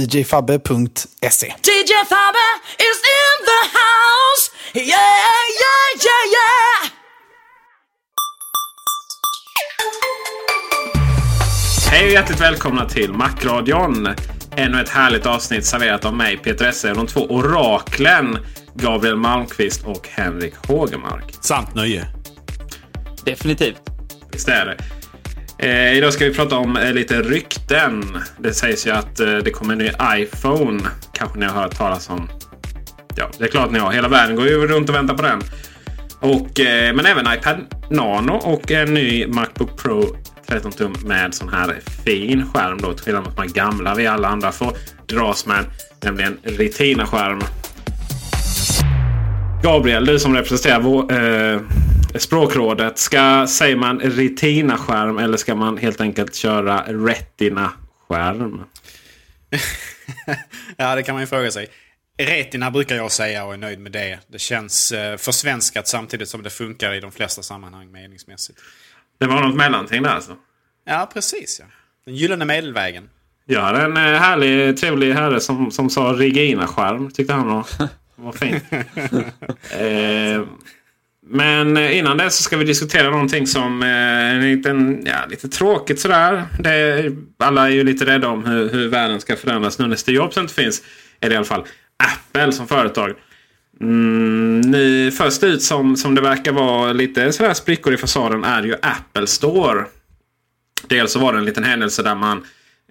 djfabbe.se DJ Fabbe is in the house. Yeah, yeah, yeah, yeah. Hej och hjärtligt välkomna till Macradion. Ännu ett härligt avsnitt serverat av mig, Peter Esse, och de två oraklen Gabriel Malmqvist och Henrik Hågemark. Sant nöje. Definitivt. Visst är det. Eh, idag ska vi prata om eh, lite rykten. Det sägs ju att eh, det kommer en ny iPhone. Kanske ni har hört talas om. Ja, det är klart ni har. Hela världen går ju runt och väntar på den. Och, eh, men även iPad Nano och en ny Macbook Pro 13 tum med sån här fin skärm. Då, till skillnad mot de gamla vi alla andra får dras med. Nämligen Retina-skärm. Gabriel, du som representerar vår, eh, språkrådet. Ska, säger man Retina-skärm eller ska man helt enkelt köra Retina-skärm? ja, det kan man ju fråga sig. Retina brukar jag säga och är nöjd med det. Det känns eh, försvenskat samtidigt som det funkar i de flesta sammanhang meningsmässigt. Det var något mellanting där alltså? Ja, precis. Ja. Den gyllene medelvägen. Jag hade en eh, härlig, trevlig herre som, som sa Regina-skärm. Tyckte han var, var fin. eh, men eh, innan det så ska vi diskutera någonting som eh, är lite, ja, lite tråkigt sådär. Det, alla är ju lite rädda om hur, hur världen ska förändras nu när Steve Jobs inte finns. Är det i alla fall Apple som företag. Mm, ni, först ut som, som det verkar vara lite sådär sprickor i fasaden är ju Apple Store. Dels så var det en liten händelse där man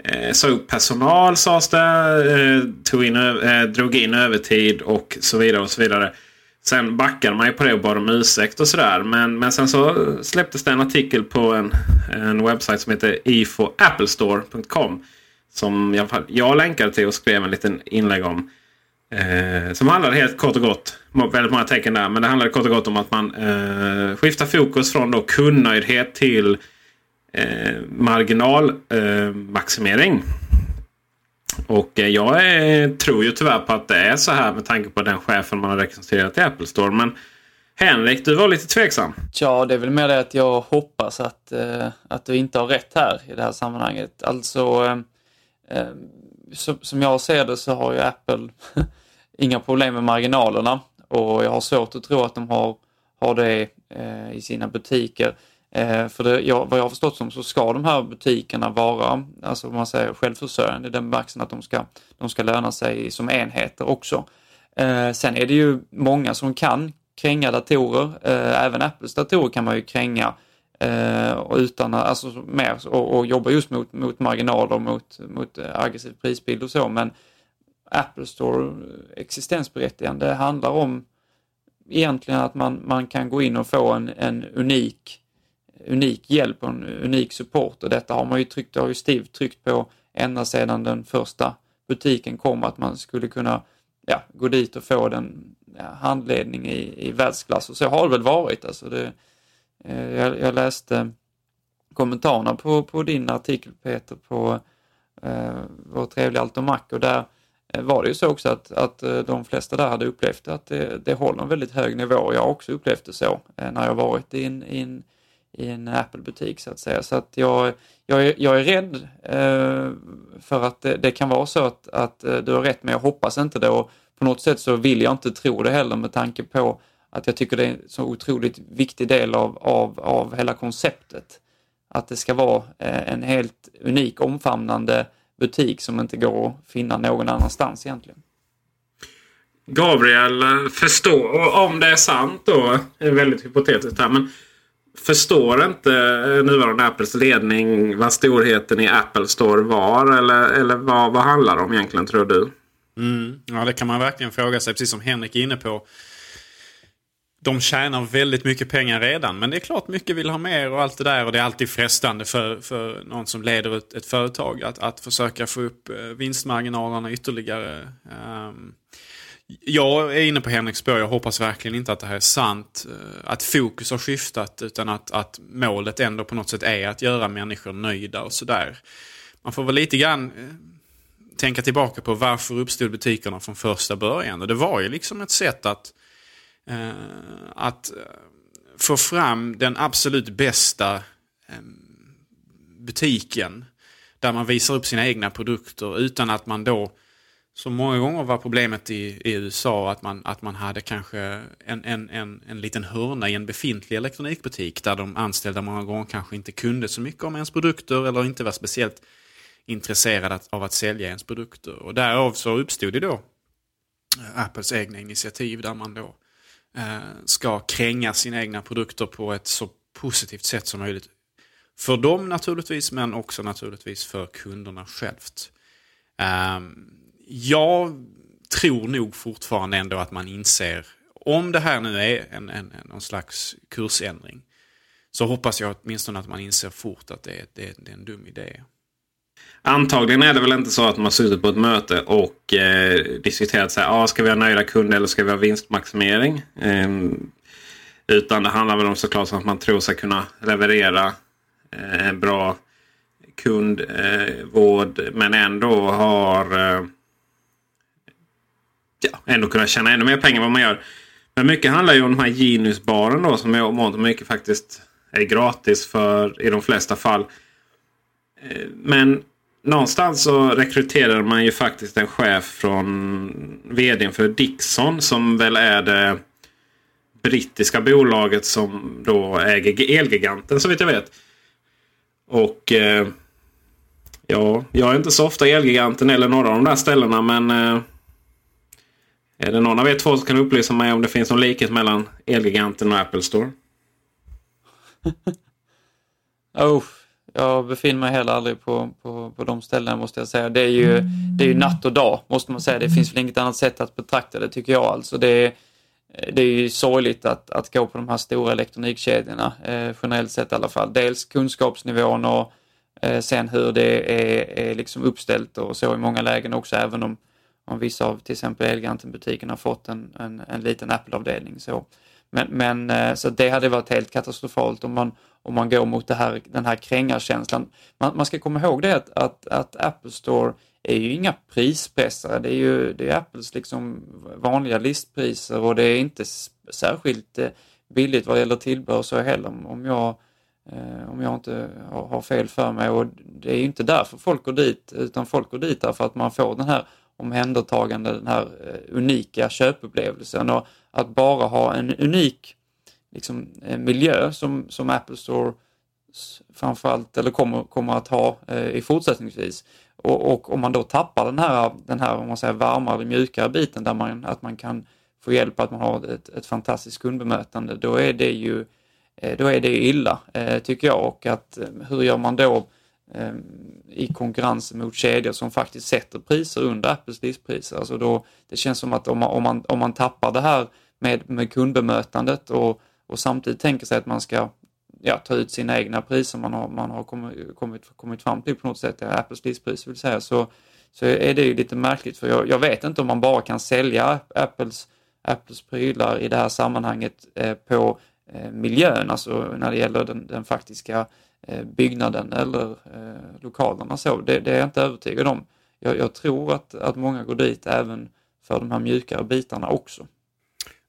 eh, sa upp personal sades det. Eh, tog in, eh, drog in övertid och så vidare. och så vidare. Sen backade man ju på det och bad om ursäkt och sådär. Men, men sen så släpptes det en artikel på en, en webbsajt som heter ifoapplestore.com. Som jag, jag länkade till och skrev en liten inlägg om. Eh, som handlade helt kort och gott, väldigt många tecken där, men det handlade kort och gott om att man eh, skiftar fokus från då kundnöjdhet till eh, marginalmaximering. Och eh, jag är, tror ju tyvärr på att det är så här med tanke på den chefen man har rekryterat i Apple Store. Men Henrik, du var lite tveksam. Ja, det är väl mer det att jag hoppas att, eh, att du inte har rätt här i det här sammanhanget. Alltså, som, jag ser det så har ju Apple inga problem med marginalerna och jag har svårt att tro att de har, har det i sina butiker. Eh, för det, ja, vad jag har förstått som så ska de här butikerna vara, alltså man säger självförsörjande i den bemärkelsen att de ska, de ska löna sig som enheter också. Eh, sen är det ju många som kan kränga datorer, eh, även Apples datorer kan man ju kränga eh, och utan, alltså mer, och, och jobba just mot, mot marginaler, mot, mot eh, aggressiv prisbild och så, men Apple Store existensberättigande handlar om egentligen att man, man kan gå in och få en, en unik unik hjälp och en unik support och detta har man ju tryckt, har ju Steve tryckt på ända sedan den första butiken kom att man skulle kunna ja, gå dit och få den ja, handledning i, i världsklass och så har det väl varit. Alltså det, eh, jag, jag, läste kommentarerna på, på din artikel Peter på eh, vår trevliga Altomac och där eh, var det ju så också att, att eh, de flesta där hade upplevt att det, det håller en väldigt hög nivå. Jag har också upplevt det så eh, när jag varit i en, i en i en Apple-butik så att säga. Så att jag, jag, är, jag är rädd eh, för att det, det, kan vara så att, att eh, du har rätt, men jag hoppas inte det. Och på något sätt så vill jag inte tro det heller med tanke på att jag tycker det är en så otroligt viktig del av, av, av hela konceptet. Att det ska vara eh, en helt unik omfamnande butik som inte går att finna någon annanstans egentligen. Gabriel eh, förstå, om det är sant då, är väldigt hypotetiskt här, men förstår inte eh, nuvarande Apples ledning vad storheten i Apple Store var? Eller, eller vad, vad handlar det om egentligen tror du? Mm, ja, det kan man verkligen fråga sig, precis som Henrik är inne på. De tjänar väldigt mycket pengar redan, men det är klart mycket vill ha mer och allt det där. Och det är alltid frestande för, för någon som leder ett, ett företag att, att försöka få upp eh, vinstmarginalerna ytterligare. Um, jag är inne på Henriks spår. Jag hoppas verkligen inte att det här är sant. Eh, att fokus har skiftat utan att, att målet ändå på något sätt är att göra människor nöjda och sådär. Man får väl lite grann eh, tänka tillbaka på varför uppstod butikerna från första början. Och det var ju liksom ett sätt att, eh, att eh, få fram den absolut bästa eh, butiken. Där man visar upp sina egna produkter utan att man då så många gånger var problemet i, i USA att man, att man hade kanske en, en, en, en liten hörna i en befintlig elektronikbutik där de anställda många gånger kanske inte kunde så mycket om ens produkter eller inte var speciellt intresserade att- av att sälja ens produkter. Och därav så uppstod det då eh, Apples egna initiativ där man då eh, ska kränga sina egna produkter på ett så positivt sätt som möjligt. För dem naturligtvis, men också naturligtvis för kunderna självt. Ehm, jag tror nog fortfarande ändå att man inser, om det här nu är en, en, någon slags kursändring, så hoppas jag åtminstone att man inser fort att det är, det, det är en dum idé. Antagligen är det väl inte så att man har suttit på ett möte och eh, diskuterat så här, ah, ska vi ha nöjda kunder eller ska vi ha vinstmaximering? Eh, utan det handlar väl om såklart om att man tror sig kunna leverera eh, en bra kundvård eh, men ändå har eh, ja, ändå kunna tjäna ännu mer pengar än vad man gör. Men mycket handlar ju om de här genusbaren då som om mångt och mycket faktiskt är gratis för i de flesta fall. Eh, men någonstans så rekryterar man ju faktiskt en chef från vdn för Dixon som väl är det brittiska bolaget som då äger Elgiganten så vitt jag vet. Och eh, ja, jag är inte så ofta Elgiganten eller några av de där ställena men eh, är det någon av er två som kan upplysa mig om det finns någon likhet mellan Elgiganten och Apple Store? Oh, jag befinner mig heller aldrig på, på, på de ställena måste jag säga. Det är, ju, det är ju natt och dag måste man säga. Det finns väl inget annat sätt att betrakta det tycker jag. Alltså det, är, det är ju sorgligt att, att gå på de här stora elektronikkedjorna, eh, generellt sett i alla fall. Dels kunskapsnivån och eh, sen hur det är, är liksom uppställt och så i många lägen också, även om, om vissa av till exempel Elgiganten-butikerna har fått en, en, en liten Apple-avdelning. Så. Men, men eh, så det hade varit helt katastrofalt om man, om man går mot det här, den här krängarkänslan. Man, man ska komma ihåg det att, att, att Apple Store är ju inga prispressare. Det är ju det är Apples liksom vanliga listpriser och det är inte särskilt eh, billigt vad gäller tillbehör så heller om- jag, eh, om jag inte har, har fel för mig. Och det är ju inte därför folk går dit utan folk går dit därför att man får den här omhändertagande, den här eh, unika köpupplevelsen och att bara ha en unik liksom, eh, miljö som, som Apple Store framförallt, eller kommer, kommer att ha eh, i fortsättningsvis. Och, och om man då tappar den här, den här om man säger, varmare eller mjukare biten där man, att man kan få hjälp, att man har ett, ett fantastiskt kundbemötande, då är det ju eh, då är det illa, eh, tycker jag. Och att eh, hur gör man då eh, Ehm, i konkurrens mot kedjor som faktiskt sätter priser under Apples listpriser? Alltså då, det känns som att om man, om man, om man tappar det här med, med kundbemötandet och, och samtidigt tänker sig att man ska ja, ta ut sina egna priser man har, man har kommit, kommit, kommit fram till på något sätt, Apples listpris vill säga, så, så är det ju lite märkligt för jag, jag vet inte om man bara kan sälja Apples, Apples prylar i det här sammanhanget eh, på eh, miljön, alltså när det gäller den, den faktiska eh, Eh, byggnaden eller eh, lokalerna så. Det, det är jag inte övertygad om. Jag, jag tror att, att många går dit även för de här mjukare bitarna också.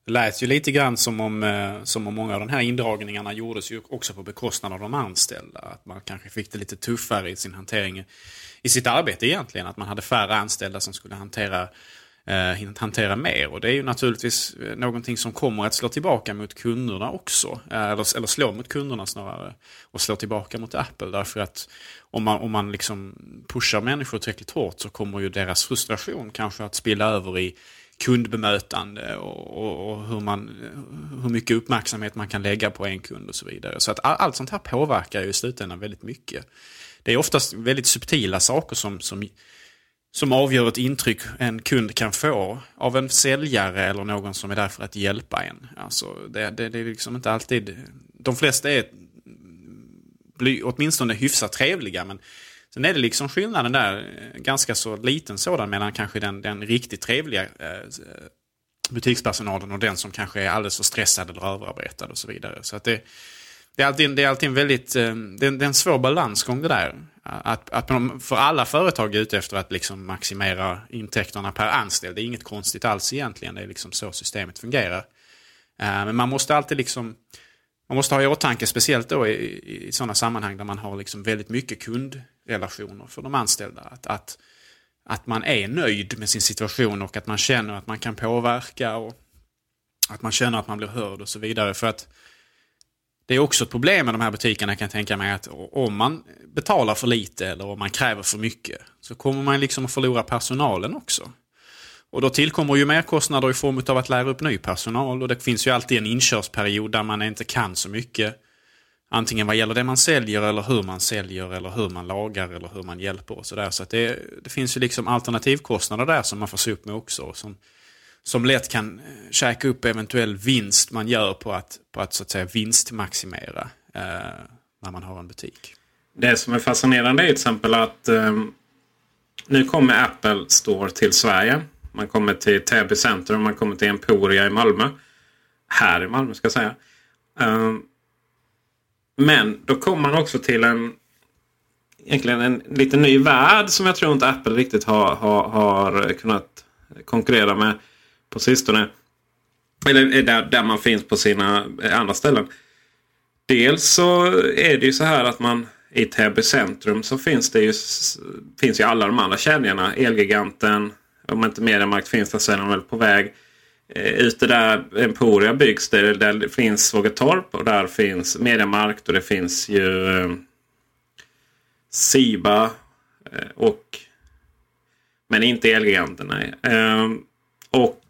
Det lät ju lite grann som om, eh, som om många av de här indragningarna gjordes ju också på bekostnad av de anställda. Att man kanske fick det lite tuffare i sin hantering i sitt arbete egentligen. Att man hade färre anställda som skulle hantera eh, hantera mer. Och det är ju naturligtvis eh, någonting som kommer att slå tillbaka mot kunderna också. Eh, eller, eller slå mot kunderna snarare. Och slå tillbaka mot Apple. Därför att om man, om man liksom pushar människor tillräckligt hårt så kommer ju deras frustration kanske att spilla över i kundbemötande och, och, och, hur, man, hur mycket uppmärksamhet man kan lägga på en kund och så vidare. Så att allt sånt här påverkar ju i slutändan väldigt mycket. Det är oftast väldigt subtila saker som, som, som avgör ett intryck en kund kan få av en säljare eller någon som är där för att hjälpa en. Alltså det, det, det är liksom inte alltid... De flesta är åtminstone hyfsat trevliga men Sen är det liksom skillnaden där, ganska så liten sådan mellan kanske den, den riktigt trevliga eh, butikspersonalen och den som kanske är alldeles för stressad eller överarbetad och så vidare. Så att det, det, är alltid, det är alltid en väldigt, eh, det är, en, det är en svår balansgång det där. Att, att för alla företag är ute efter att liksom maximera intäkterna per anställd. Det är inget konstigt alls egentligen, det är liksom så systemet fungerar. Eh, men man måste alltid liksom man måste ha i åtanke, speciellt då i, i sådana sammanhang där man har liksom väldigt mycket kundrelationer för de anställda. Att, att, att man är nöjd med sin situation och att man känner att man kan påverka och att man känner att man blir hörd och så vidare. För att det är också ett problem med de här butikerna kan jag tänka mig att om man betalar för lite eller om man kräver för mycket så kommer man liksom att förlora personalen också. Och då tillkommer ju merkostnader i form av att lära upp ny personal och det finns ju alltid en inkörsperiod där man inte kan så mycket. Antingen vad gäller det man säljer eller hur man säljer eller hur man lagar eller hur man hjälper och sådär. Så att det, det finns ju liksom alternativkostnader där som man får se upp med också. Som, som lätt kan eh, käka upp eventuell vinst man gör på att, på att, så att säga vinstmaximera eh, när man har en butik. Det som är fascinerande är till exempel att eh, nu kommer Apple Store till Sverige. Man kommer till Täby centrum, man kommer till Emporia i Malmö. Här i Malmö ska jag säga. Eh, men då kommer man också till en egentligen en lite ny värld som jag tror inte Apple riktigt har, har, har kunnat konkurrera med på sistone. Eller eh, där, där man finns på sina eh, andra ställen. Dels så är det ju så här att man i Täby centrum så finns det ju, finns ju alla de andra kedjorna. Elgiganten, om inte Mediamarkt finns där så är de väl på väg. Eh, ute där Emporia byggs det, där det finns Svågetorp och där finns Mediamarkt och det finns ju eh, Siba eh, och men inte Elgiganten. Nej. Eh, och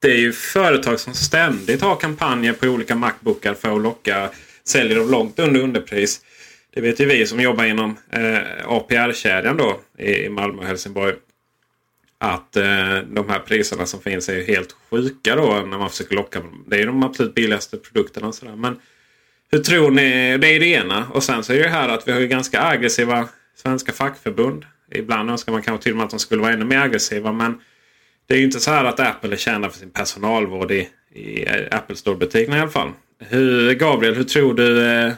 det är ju företag som ständigt har kampanjer på olika Macbookar för att locka. Säljer dem långt under underpris. Det vet ju vi som jobbar inom eh, APR-kedjan då i Malmö och Helsingborg att eh, de här priserna som finns är ju helt sjuka då när man försöker locka. Det är de absolut billigaste produkterna. Och sådär. Men hur tror ni? Det är det ena. Och sen så är det här att vi har ganska aggressiva svenska fackförbund. Ibland önskar man kanske till och med att de skulle vara ännu mer aggressiva. Men det är ju inte så här att Apple är kända för sin personalvård i, i Apple Store-butikerna i alla fall. Hur, Gabriel, hur tror du eh,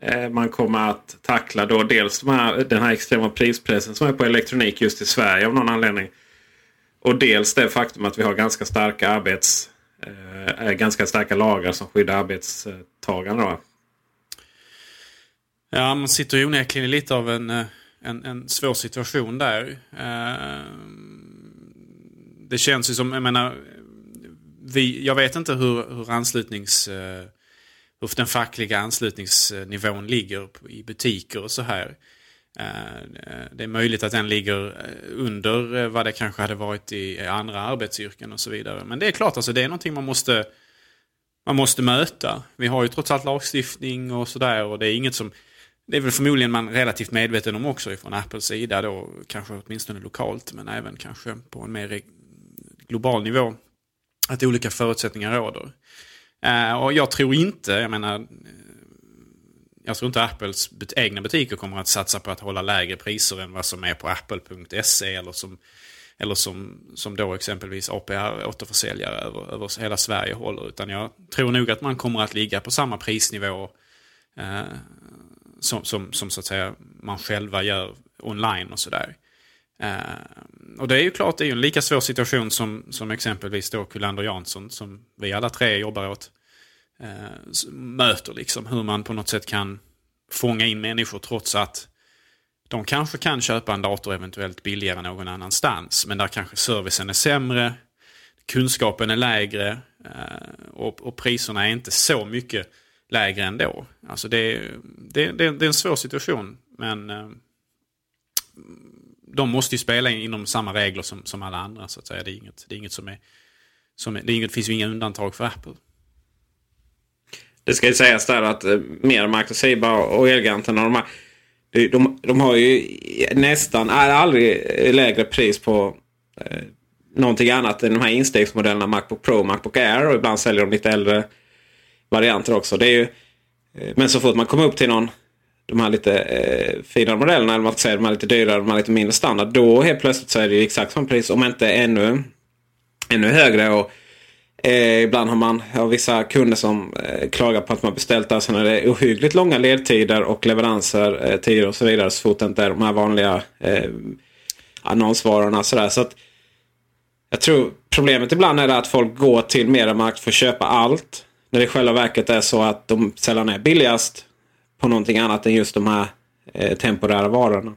eh, man kommer att tackla då dels de här, den här extrema prispressen som är på elektronik just i Sverige av någon anledning. Och dels det faktum att vi har ganska starka arbets eh, eh ganska starka lagar som skyddar arbetstagarna. Ja, man sitter ju onekligen i lite av en, eh, en, en svår situation där. Eh, det känns ju som, jag menar, vi, jag vet inte hur, hur anslutnings... Eh, hur den fackliga anslutningsnivån ligger i butiker och så här. Eh, det är möjligt att den ligger eh, under vad det kanske hade varit i andra arbetsyrken och så vidare. Men det är klart, alltså, det är någonting man måste, man måste möta. Vi har ju trots allt lagstiftning och sådär och det är inget som... Det är väl förmodligen man relativt medveten om också från Apples sida då, kanske åtminstone lokalt men även kanske på en mer global nivå. Att olika förutsättningar råder. Eh, och jag tror inte, jag menar, eh, jag tror inte Apples egna butiker kommer att satsa på att hålla lägre priser än vad som är på apple.se eller som, eller som, som då exempelvis APR återförsäljare över, över hela Sverige håller. Utan jag tror nog att man kommer att ligga på samma prisnivå eh, som, som, som så att säga man själva gör online och sådär. Eh, och det är ju klart, det är ju en lika svår situation som, som exempelvis då Kullander Jansson som vi alla tre jobbar åt eh, möter. Liksom, hur man på något sätt kan fånga in människor trots att de kanske kan köpa en dator eventuellt billigare någon annanstans. Men där kanske servicen är sämre, kunskapen är lägre eh, och, och priserna är inte så mycket lägre ändå. Alltså det, det, det, det är en svår situation. Men eh, de måste ju spela inom samma regler som, som alla andra. så att säga. Det är inget, det är inget som är... Som är det, är inget, finns ju inga undantag för Apple. Det ska ju sägas där att mer Mermark och Siba och Elgiganten de, har- de, de, de har ju nästan är aldrig lägre pris på eh, någonting annat än de här instegsmodellerna Macbook Pro och Macbook Air. Och ibland säljer de lite äldre varianter också. Det är ju, eh, men så fort man kommer upp till någon de här lite eh, finare modellerna, eller man säga de här lite dyrare, de här lite mindre standard. Då helt plötsligt så är det ju exakt samma pris, om inte ännu, ännu högre. Och Eh, ibland har man har vissa kunder som eh, klagar på att man beställt där. Sen är det ohyggligt långa ledtider och leveranser, eh, tider och så vidare. Så fort det inte är de här vanliga eh, annonsvarorna. Sådär. Så att, jag tror problemet ibland är att folk går till Mediamarkt för att köpa allt. När det i själva verket är så att de sällan är billigast på någonting annat än just de här eh, temporära varorna.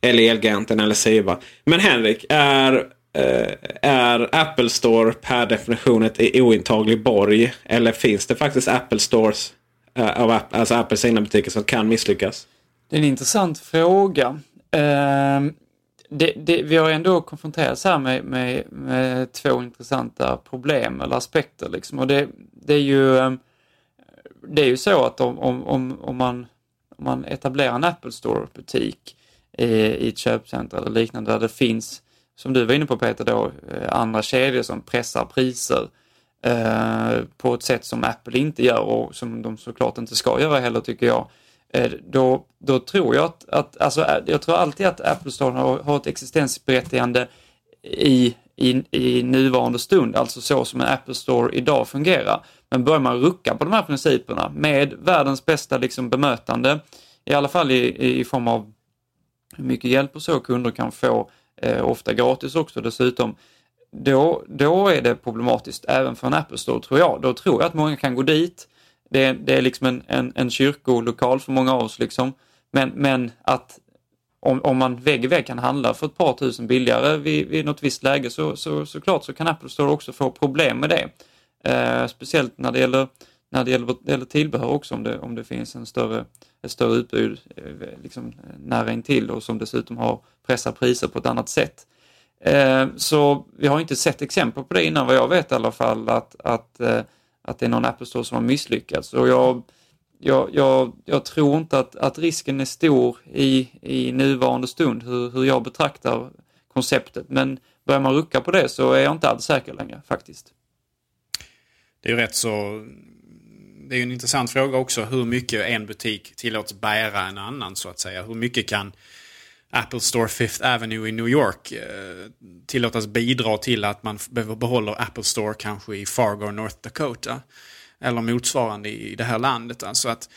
Eller Elgiganten eller Siva. Men Henrik, är, eh, är Apple Store per definition ett ointaglig borg? Eller finns det faktiskt Apple Stores, eh, av alltså Apples egna butiker som kan misslyckas? Det är en intressant fråga. Ehm, det, det, vi har ändå konfronterats här med, med, med två intressanta problem eller aspekter. Liksom. Och det, det, är ju, ehm, det är ju så att om, om, om, man, om man etablerar en Apple Store-butik i, i ett köpcenter eller liknande där det finns, som du var inne på Peter, då, eh, andra kedjor som pressar priser eh, på ett sätt som Apple inte gör och som de såklart inte ska göra heller tycker jag. Eh, då, då tror jag att, att alltså, eh, jag tror alltid att Apple Store har, har ett existensberättigande i, i, i nuvarande stund, alltså så som en Apple Store idag fungerar. Men börjar man rucka på de här principerna med världens bästa liksom, bemötande, i alla fall i, i form av hur mycket hjälp och så kunder kan få, eh, ofta gratis också dessutom, då, då är det problematiskt även för en Apple Store tror jag. Då tror jag att många kan gå dit. Det är, det är liksom en, en, en kyrkolokal för många av oss liksom. Men, men att om, om man vägg i vägg kan handla för ett par tusen billigare vid, vid något visst läge så, så, så klart så kan Apple Store också få problem med det. Eh, speciellt när det gäller, när det gäller, det gäller tillbehör också om det, om det finns en större, ett större utbud eh, liksom, nära intill och som dessutom har pressat priser på ett annat sätt. Eh, så vi har inte sett exempel på det innan vad jag vet i alla fall att, att, eh, att det är någon Apple Store som har misslyckats. Och jag, jag, jag, jag tror inte att, att risken är stor i, i nuvarande stund hur, hur jag betraktar konceptet. Men börjar man rucka på det så är jag inte alls säker längre faktiskt. Det är ju rätt så... Det är ju en intressant fråga också hur mycket en butik tillåts bära en annan så att säga. Hur mycket kan Apple Store Fifth Avenue i New York eh, tillåtas bidra till att man behåller Apple Store kanske i Fargo, North Dakota. Eller motsvarande i det här landet. Alltså att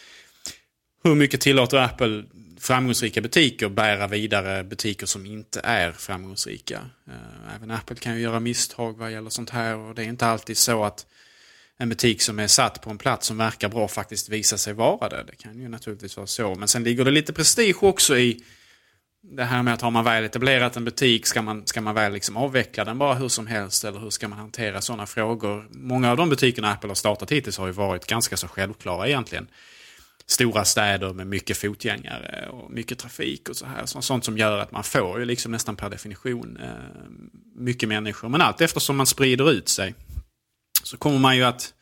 hur mycket tillåter Apple framgångsrika butiker bära vidare butiker som inte är framgångsrika? Eh, Även Apple kan ju göra misstag vad gäller sånt här och det är inte alltid så att en butik som är satt på en plats som verkar bra faktiskt visar sig vara det. Det kan ju naturligtvis vara så. Men sen ligger det lite prestige också i det här med att har man väl etablerat en butik, ska man, ska man väl liksom avveckla den bara hur som helst? Eller hur ska man hantera sådana frågor? Många av de butikerna Apple har startat hittills har ju varit ganska så självklara egentligen. Stora städer med mycket fotgängare och mycket trafik och så här. Så- Sånt som gör att man får ju liksom nästan per definition eh, mycket människor. Men allt eftersom man sprider ut sig så kommer man ju att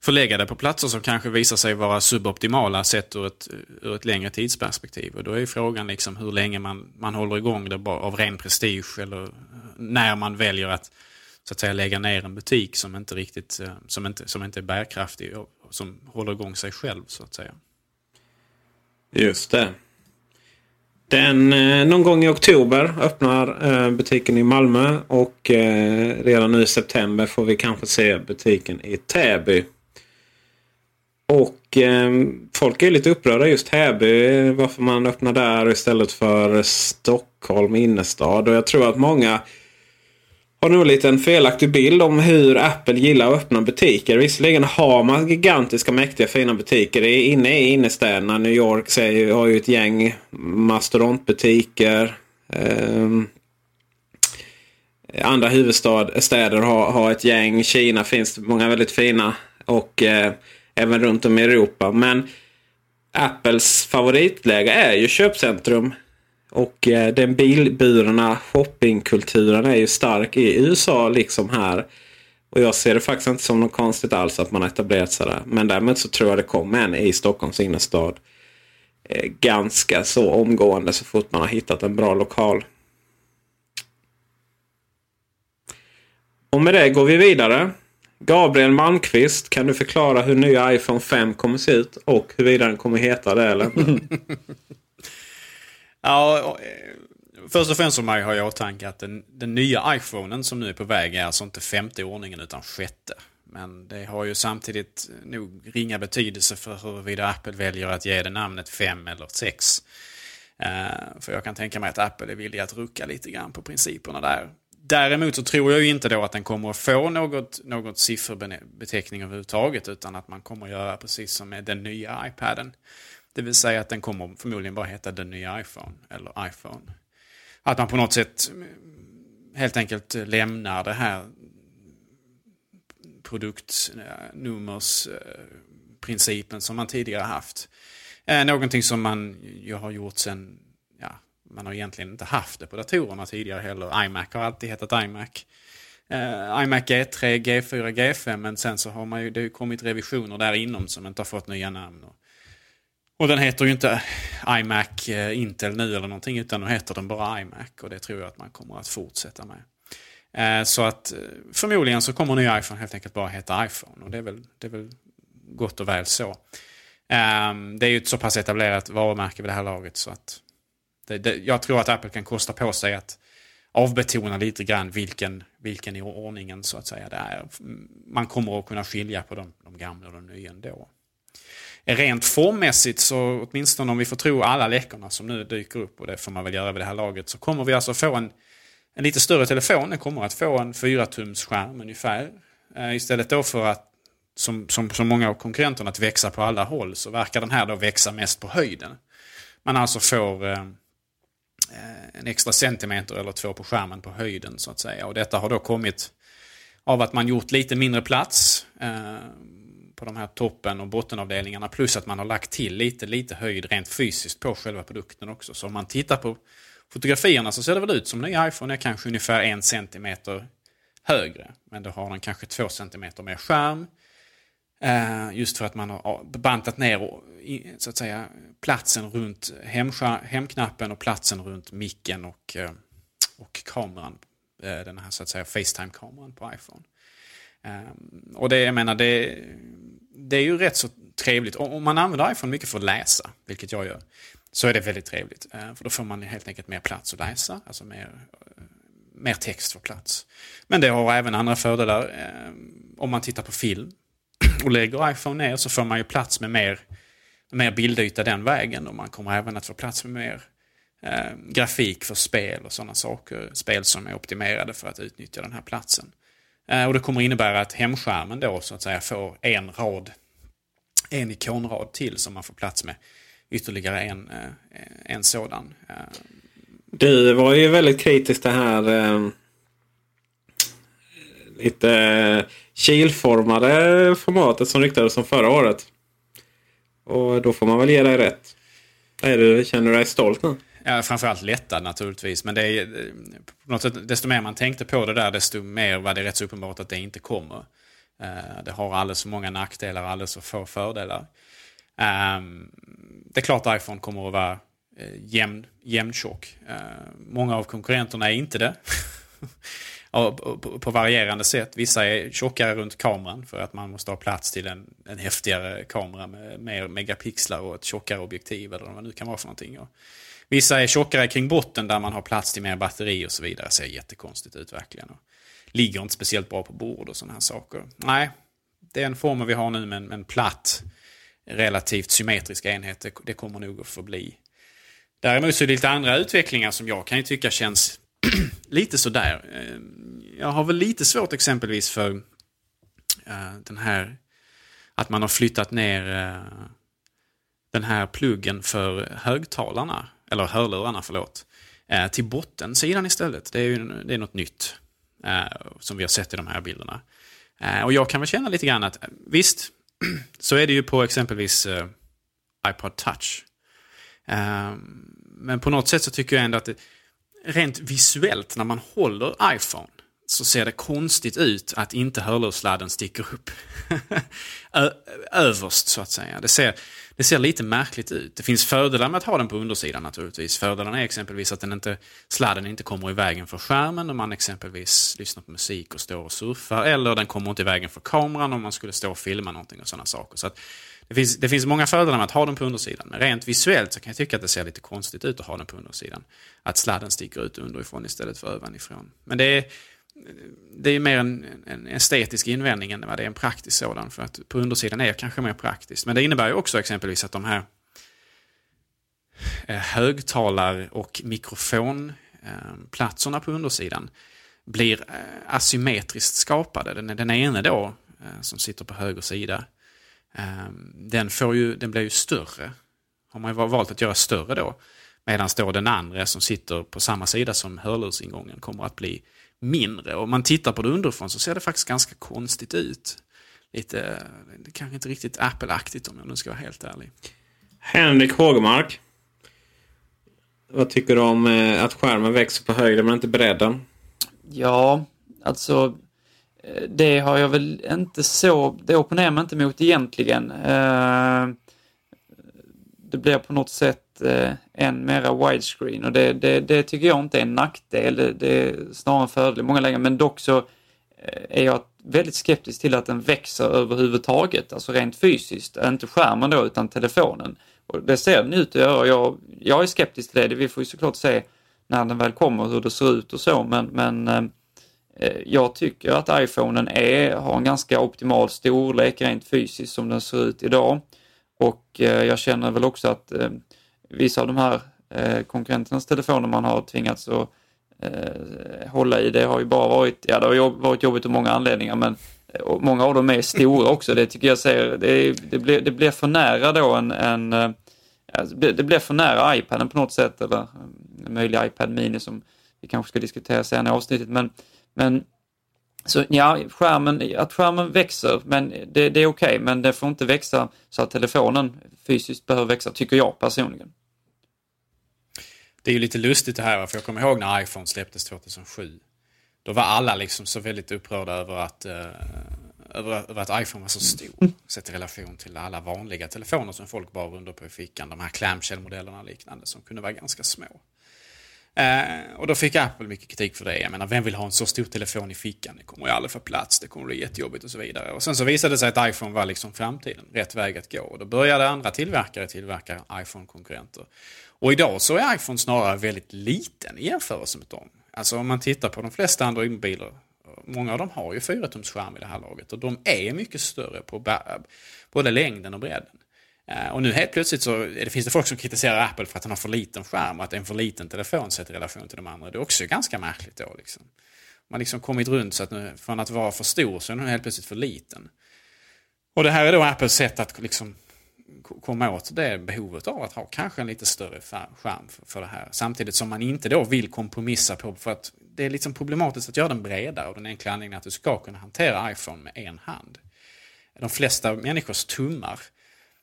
förlägga det på platser som kanske visar sig vara suboptimala sett ur ett, ur ett längre tidsperspektiv. Och då är ju frågan liksom hur länge man, man håller igång det av ren prestige eller eh, när man väljer att så att säga lägga ner en butik som inte riktigt eh, som inte, som inte är bärkraftig och som håller igång sig själv så att säga. Just det. Den, eh, någon gång i oktober öppnar eh, butiken i Malmö och eh, redan nu i september får vi kanske se butiken i Täby. Och folk är lite upprörda just Täby varför man öppnar där istället för Stockholm innerstad. Och jag tror att många har nog en liten felaktig bild om hur Apple gillar att öppna butiker. Visserligen har man gigantiska mäktiga fina butiker inne i innerstäderna. New York säger, har ju ett gäng mastodontbutiker. Um, andra huvudstäder har, har ett gäng. Kina finns det många väldigt fina. Och eh, även runt om i Europa. Men Apples favoritläge är ju köpcentrum. Och eh, den bilburna shoppingkulturen är ju stark i USA liksom här. Och jag ser det faktiskt inte som något konstigt alls att man har etablerat sig där. Men däremot så tror jag det kommer en i Stockholms innerstad. Eh, ganska så omgående så fort man har hittat en bra lokal. Och med det går vi vidare. Gabriel Malmqvist, kan du förklara hur nya iPhone 5 kommer se ut och huruvida den kommer heta det eller Ja, eh, först och främst har jag i åtanke att den, den nya iPhonen som nu är på väg är alltså inte femte ordningen utan sjätte. Men det har ju samtidigt nog ringa betydelse för huruvida Apple väljer att ge det namnet 5 eller 6. Eh, för jag kan tänka mig att Apple är villig att rucka lite grann på principerna där. Däremot så tror jag ju inte då att den kommer att få något, något sifferbeteckning överhuvudtaget utan att man kommer att göra precis som med den nya iPaden. Det vill säga att den kommer förmodligen bara heta den nya iPhone eller iPhone. Att man på något sätt mm, helt enkelt lämnar det här produktnummersprincipen eh, som man tidigare haft. Eh, någonting som man ju har gjort sen, ja, man har egentligen inte haft det på datorerna tidigare heller. iMac har alltid hetat iMac. Uh, iMac G3, G4, G5 men sen så har man ju, det har kommit revisioner där inom som inte har fått nya namn. Och och den heter ju inte iMac eh, Intel nu eller någonting utan nu heter den bara iMac och det tror jag att man kommer att fortsätta med. Eh, så att eh, förmodligen så kommer nya iPhone helt enkelt bara heta iPhone och det är väl, det är väl gott och väl så. Ehm, det är ju ett så pass etablerat varumärke vid det här laget så att det, det, jag tror att Apple kan kosta på sig att avbetona lite grann vilken, vilken i ordningen så att säga det är. Mm, man kommer att kunna skilja på de, de gamla och de nya ändå rent formmässigt så åtminstone om vi får tro alla läckorna som nu dyker upp och det får man väl göra vid det här laget så kommer vi alltså få en, en lite större telefon. Den kommer att få en 4-tums skärm ungefär. Eh, istället då för att som, som, som många av konkurrenterna att växa på alla håll så verkar den här då växa mest på höjden. Man alltså får eh, eh en extra centimeter eller två på skärmen på höjden så att säga. Och detta har då kommit av att man gjort lite mindre plats. Eh, på de här toppen och bottenavdelningarna. Plus att man har lagt till lite, lite höjd rent fysiskt på själva produkten också. Så om man tittar på fotografierna så ser det väl ut som nya iPhone är kanske ungefär en centimeter högre. Men då har den kanske två centimeter mer skärm. Eh, just för att man har bantat ner så att säga, platsen runt hemknappen och platsen runt micken och, eh, och kameran. Eh, den här så att säga Facetime-kameran på iPhone. Ehm, och det, jag menar, det, det är ju rätt så trevligt. Om man använder iPhone mycket för att läsa, vilket jag gör, så är det väldigt trevligt. Ehm, för då får man helt enkelt mer plats att läsa, alltså mer, eh, mer text för plats. Men det har även andra fördelar. Ehm, om man tittar på film och lägger iPhone ner så får man ju plats med mer, mer bildyta den vägen. Och man kommer även att få plats med mer eh, grafik för spel och sådana saker. Spel som är optimerade för att utnyttja den här platsen. Eh, och det kommer innebära att hemskärmen då så att säga får en rad, en ikonrad till som man får plats med. Ytterligare en, eh, en sådan. Eh. Du var ju väldigt kritisk det här eh, lite kilformade formatet som ryktades om förra året. Och då får man väl ge dig rätt. Är du, känner du dig stolt nu? Ja, framförallt lättad naturligtvis. Men det är, på något sätt, desto mer man tänkte på det där, desto mer var det rätt så uppenbart att det inte kommer. Eh, det har alldeles för många nackdelar och alldeles för få fördelar. Ehm, det är klart att iPhone kommer att vara eh, jämn, jämntjock. Eh, många av konkurrenterna är inte det. på, på, varierande sätt. Vissa är tjockare runt kameran för att man måste ha plats till en, en häftigare kamera med mer megapixlar och ett tjockare objektiv eller vad det nu kan vara för någonting. Och Vissa är tjockare kring botten där man har plats till mer batteri och så vidare. Ser jättekonstigt ut verkligen. Och ligger inte speciellt bra på bord och sådana här saker. Nej, den formen vi har nu med en, med en platt, relativt symmetrisk enhet, det, det kommer nog att förbli. Däremot så är det lite andra utvecklingar som jag kan ju tycka känns lite sådär. Eh, jag har väl lite svårt exempelvis för eh, den här att man har flyttat ner eh, den här pluggen för högtalarna, eller hörlurarna förlåt, eh, till bottensidan istället. Det är ju det är något nytt eh, som vi har sett i de här bilderna. Eh, och jag kan väl känna lite grann att visst, så är det ju på exempelvis iPod Touch. men på något sätt så tycker jag ändå att det, rent visuellt när man håller iPhone så ser det konstigt ut att inte hörlurssladden sticker upp överst så att säga. Det ser, det ser lite märkligt ut. Det finns fördelar med att ha den på undersidan naturligtvis. Fördelarna är exempelvis att den inte, sladden inte kommer i vägen för skärmen om man exempelvis lyssnar på musik och står och surfar. Eller den kommer inte i vägen för kameran om man skulle stå och filma någonting och sådana saker. Så det, finns, det finns många fördelar med att ha den på undersidan. Men rent visuellt så kan jag tycka att det ser lite konstigt ut att ha den på undersidan. Att sladden sticker ut underifrån istället för ovanifrån. Men det är det är mer en, en, estetisk invändning än vad det är en praktisk sådan. För att på undersidan är det kanske mer praktiskt. Men det innebär ju också exempelvis att de här eh, högtalar och mikrofonplatserna eh, på undersidan blir eh, asymmetriskt skapade. Den, den ene då, som sitter på höger sida, den, får ju, den blir ju större. Har man ju valt att göra större då. Medan då den andra som sitter på samma sida som hörlursingången kommer att bli mindre. Och om man tittar på det underifrån så ser det faktiskt ganska konstigt ut. Lite, kanske inte riktigt Apple-aktigt om jag nu ska vara helt ärlig. Henrik Hågemark. Vad tycker du om eh, att skärmen växer på höjden men inte bredden? Ja, alltså eh, det har jag väl inte så, det opponerar man inte mot egentligen. Eh, det blir på något sätt än mera widescreen och det, det, det, tycker jag inte är en nackdel. Det, det är snarare en fördel i många lägen men dock så eh, är jag väldigt skeptisk till att den växer överhuvudtaget, alltså rent fysiskt. Inte skärmen då utan telefonen. Och det ser den ut att göra. Jag, jag är skeptisk till det. Vi får ju såklart se när den väl kommer hur det ser ut och så men, men eh, eh, jag tycker att iPhonen är, har en ganska optimal storlek rent fysiskt som den ser ut idag. Och eh, jag känner väl också att eh, vissa av de här eh, konkurrenternas telefoner man har tvingats att eh, hålla i, det har ju bara varit, ja det har varit jobbigt av många anledningar men eh, och många av dem är stora också. Det tycker jag säger, det, det, blir, det blir för nära då en, en eh, alltså, det blir för nära iPaden på något sätt eller eh, en möjlig iPad Mini som vi kanske ska diskutera senare i avsnittet. Men, men så ja, skärmen, att skärmen växer, men det, det är okej, okay, men det får inte växa så att telefonen fysiskt behöver växa, tycker jag personligen. Det är ju lite lustigt det här, för jag kommer ihåg när iPhone släpptes 2007. Då var alla liksom så väldigt upprörda över att, eh, över, över, att iPhone var så stor. Sett i relation till alla vanliga telefoner som folk bar under på i fickan. De här clamshell-modellerna och liknande som kunde vara ganska små. Eh, och då fick Apple mycket kritik för det. Jag menar, vem vill ha en så stor telefon i fickan? Det kommer ju aldrig få plats, det kommer bli jättejobbigt och så vidare. Och sen så visade det sig att iPhone var liksom framtiden, rätt väg att gå. Och då började andra tillverkare tillverka iPhone-konkurrenter. Och idag så är iPhone snarare väldigt liten i jämförelse med dem. Alltså om man tittar på de flesta Android-mobiler, många av dem har ju 4-tums skärm i det här laget och de är mycket större på både längden och bredden. Eh, och nu helt plötsligt så det, finns det folk som kritiserar Apple för att den har för liten skärm och att det är en för liten telefon sett i relation till de andra. Det är också ganska märkligt då. Liksom. Man har liksom kommit runt så att nu, från att vara för stor så är den helt plötsligt för liten. Och det här är då Apples sätt att liksom komma åt det behovet av att ha kanske en lite större skärm för, för det här. Samtidigt som man inte då vill kompromissa på, för att det är liksom problematiskt att göra den bredare och den enkla anledningen att du ska kunna hantera iPhone med en hand. De flesta människors tummar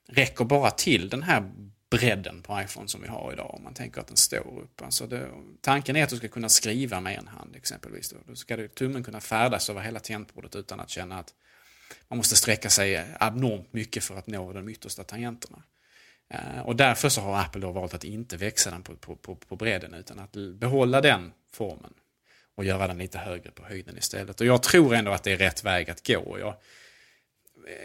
räcker bara till den här bredden på iPhone som vi har idag. Om man tänker att den står upp. Alltså det, tanken är att du ska kunna skriva med en hand exempelvis. Då, då ska du, tummen kunna färdas över hela tangentbordet utan att känna att man måste sträcka sig abnormt mycket för att nå de yttersta tangenterna. Eh, och därför så har Apple då valt att inte växa den på, på, på, på bredden utan att behålla den formen och göra den lite högre på höjden istället. Och jag tror ändå att det är rätt väg att gå. Jag,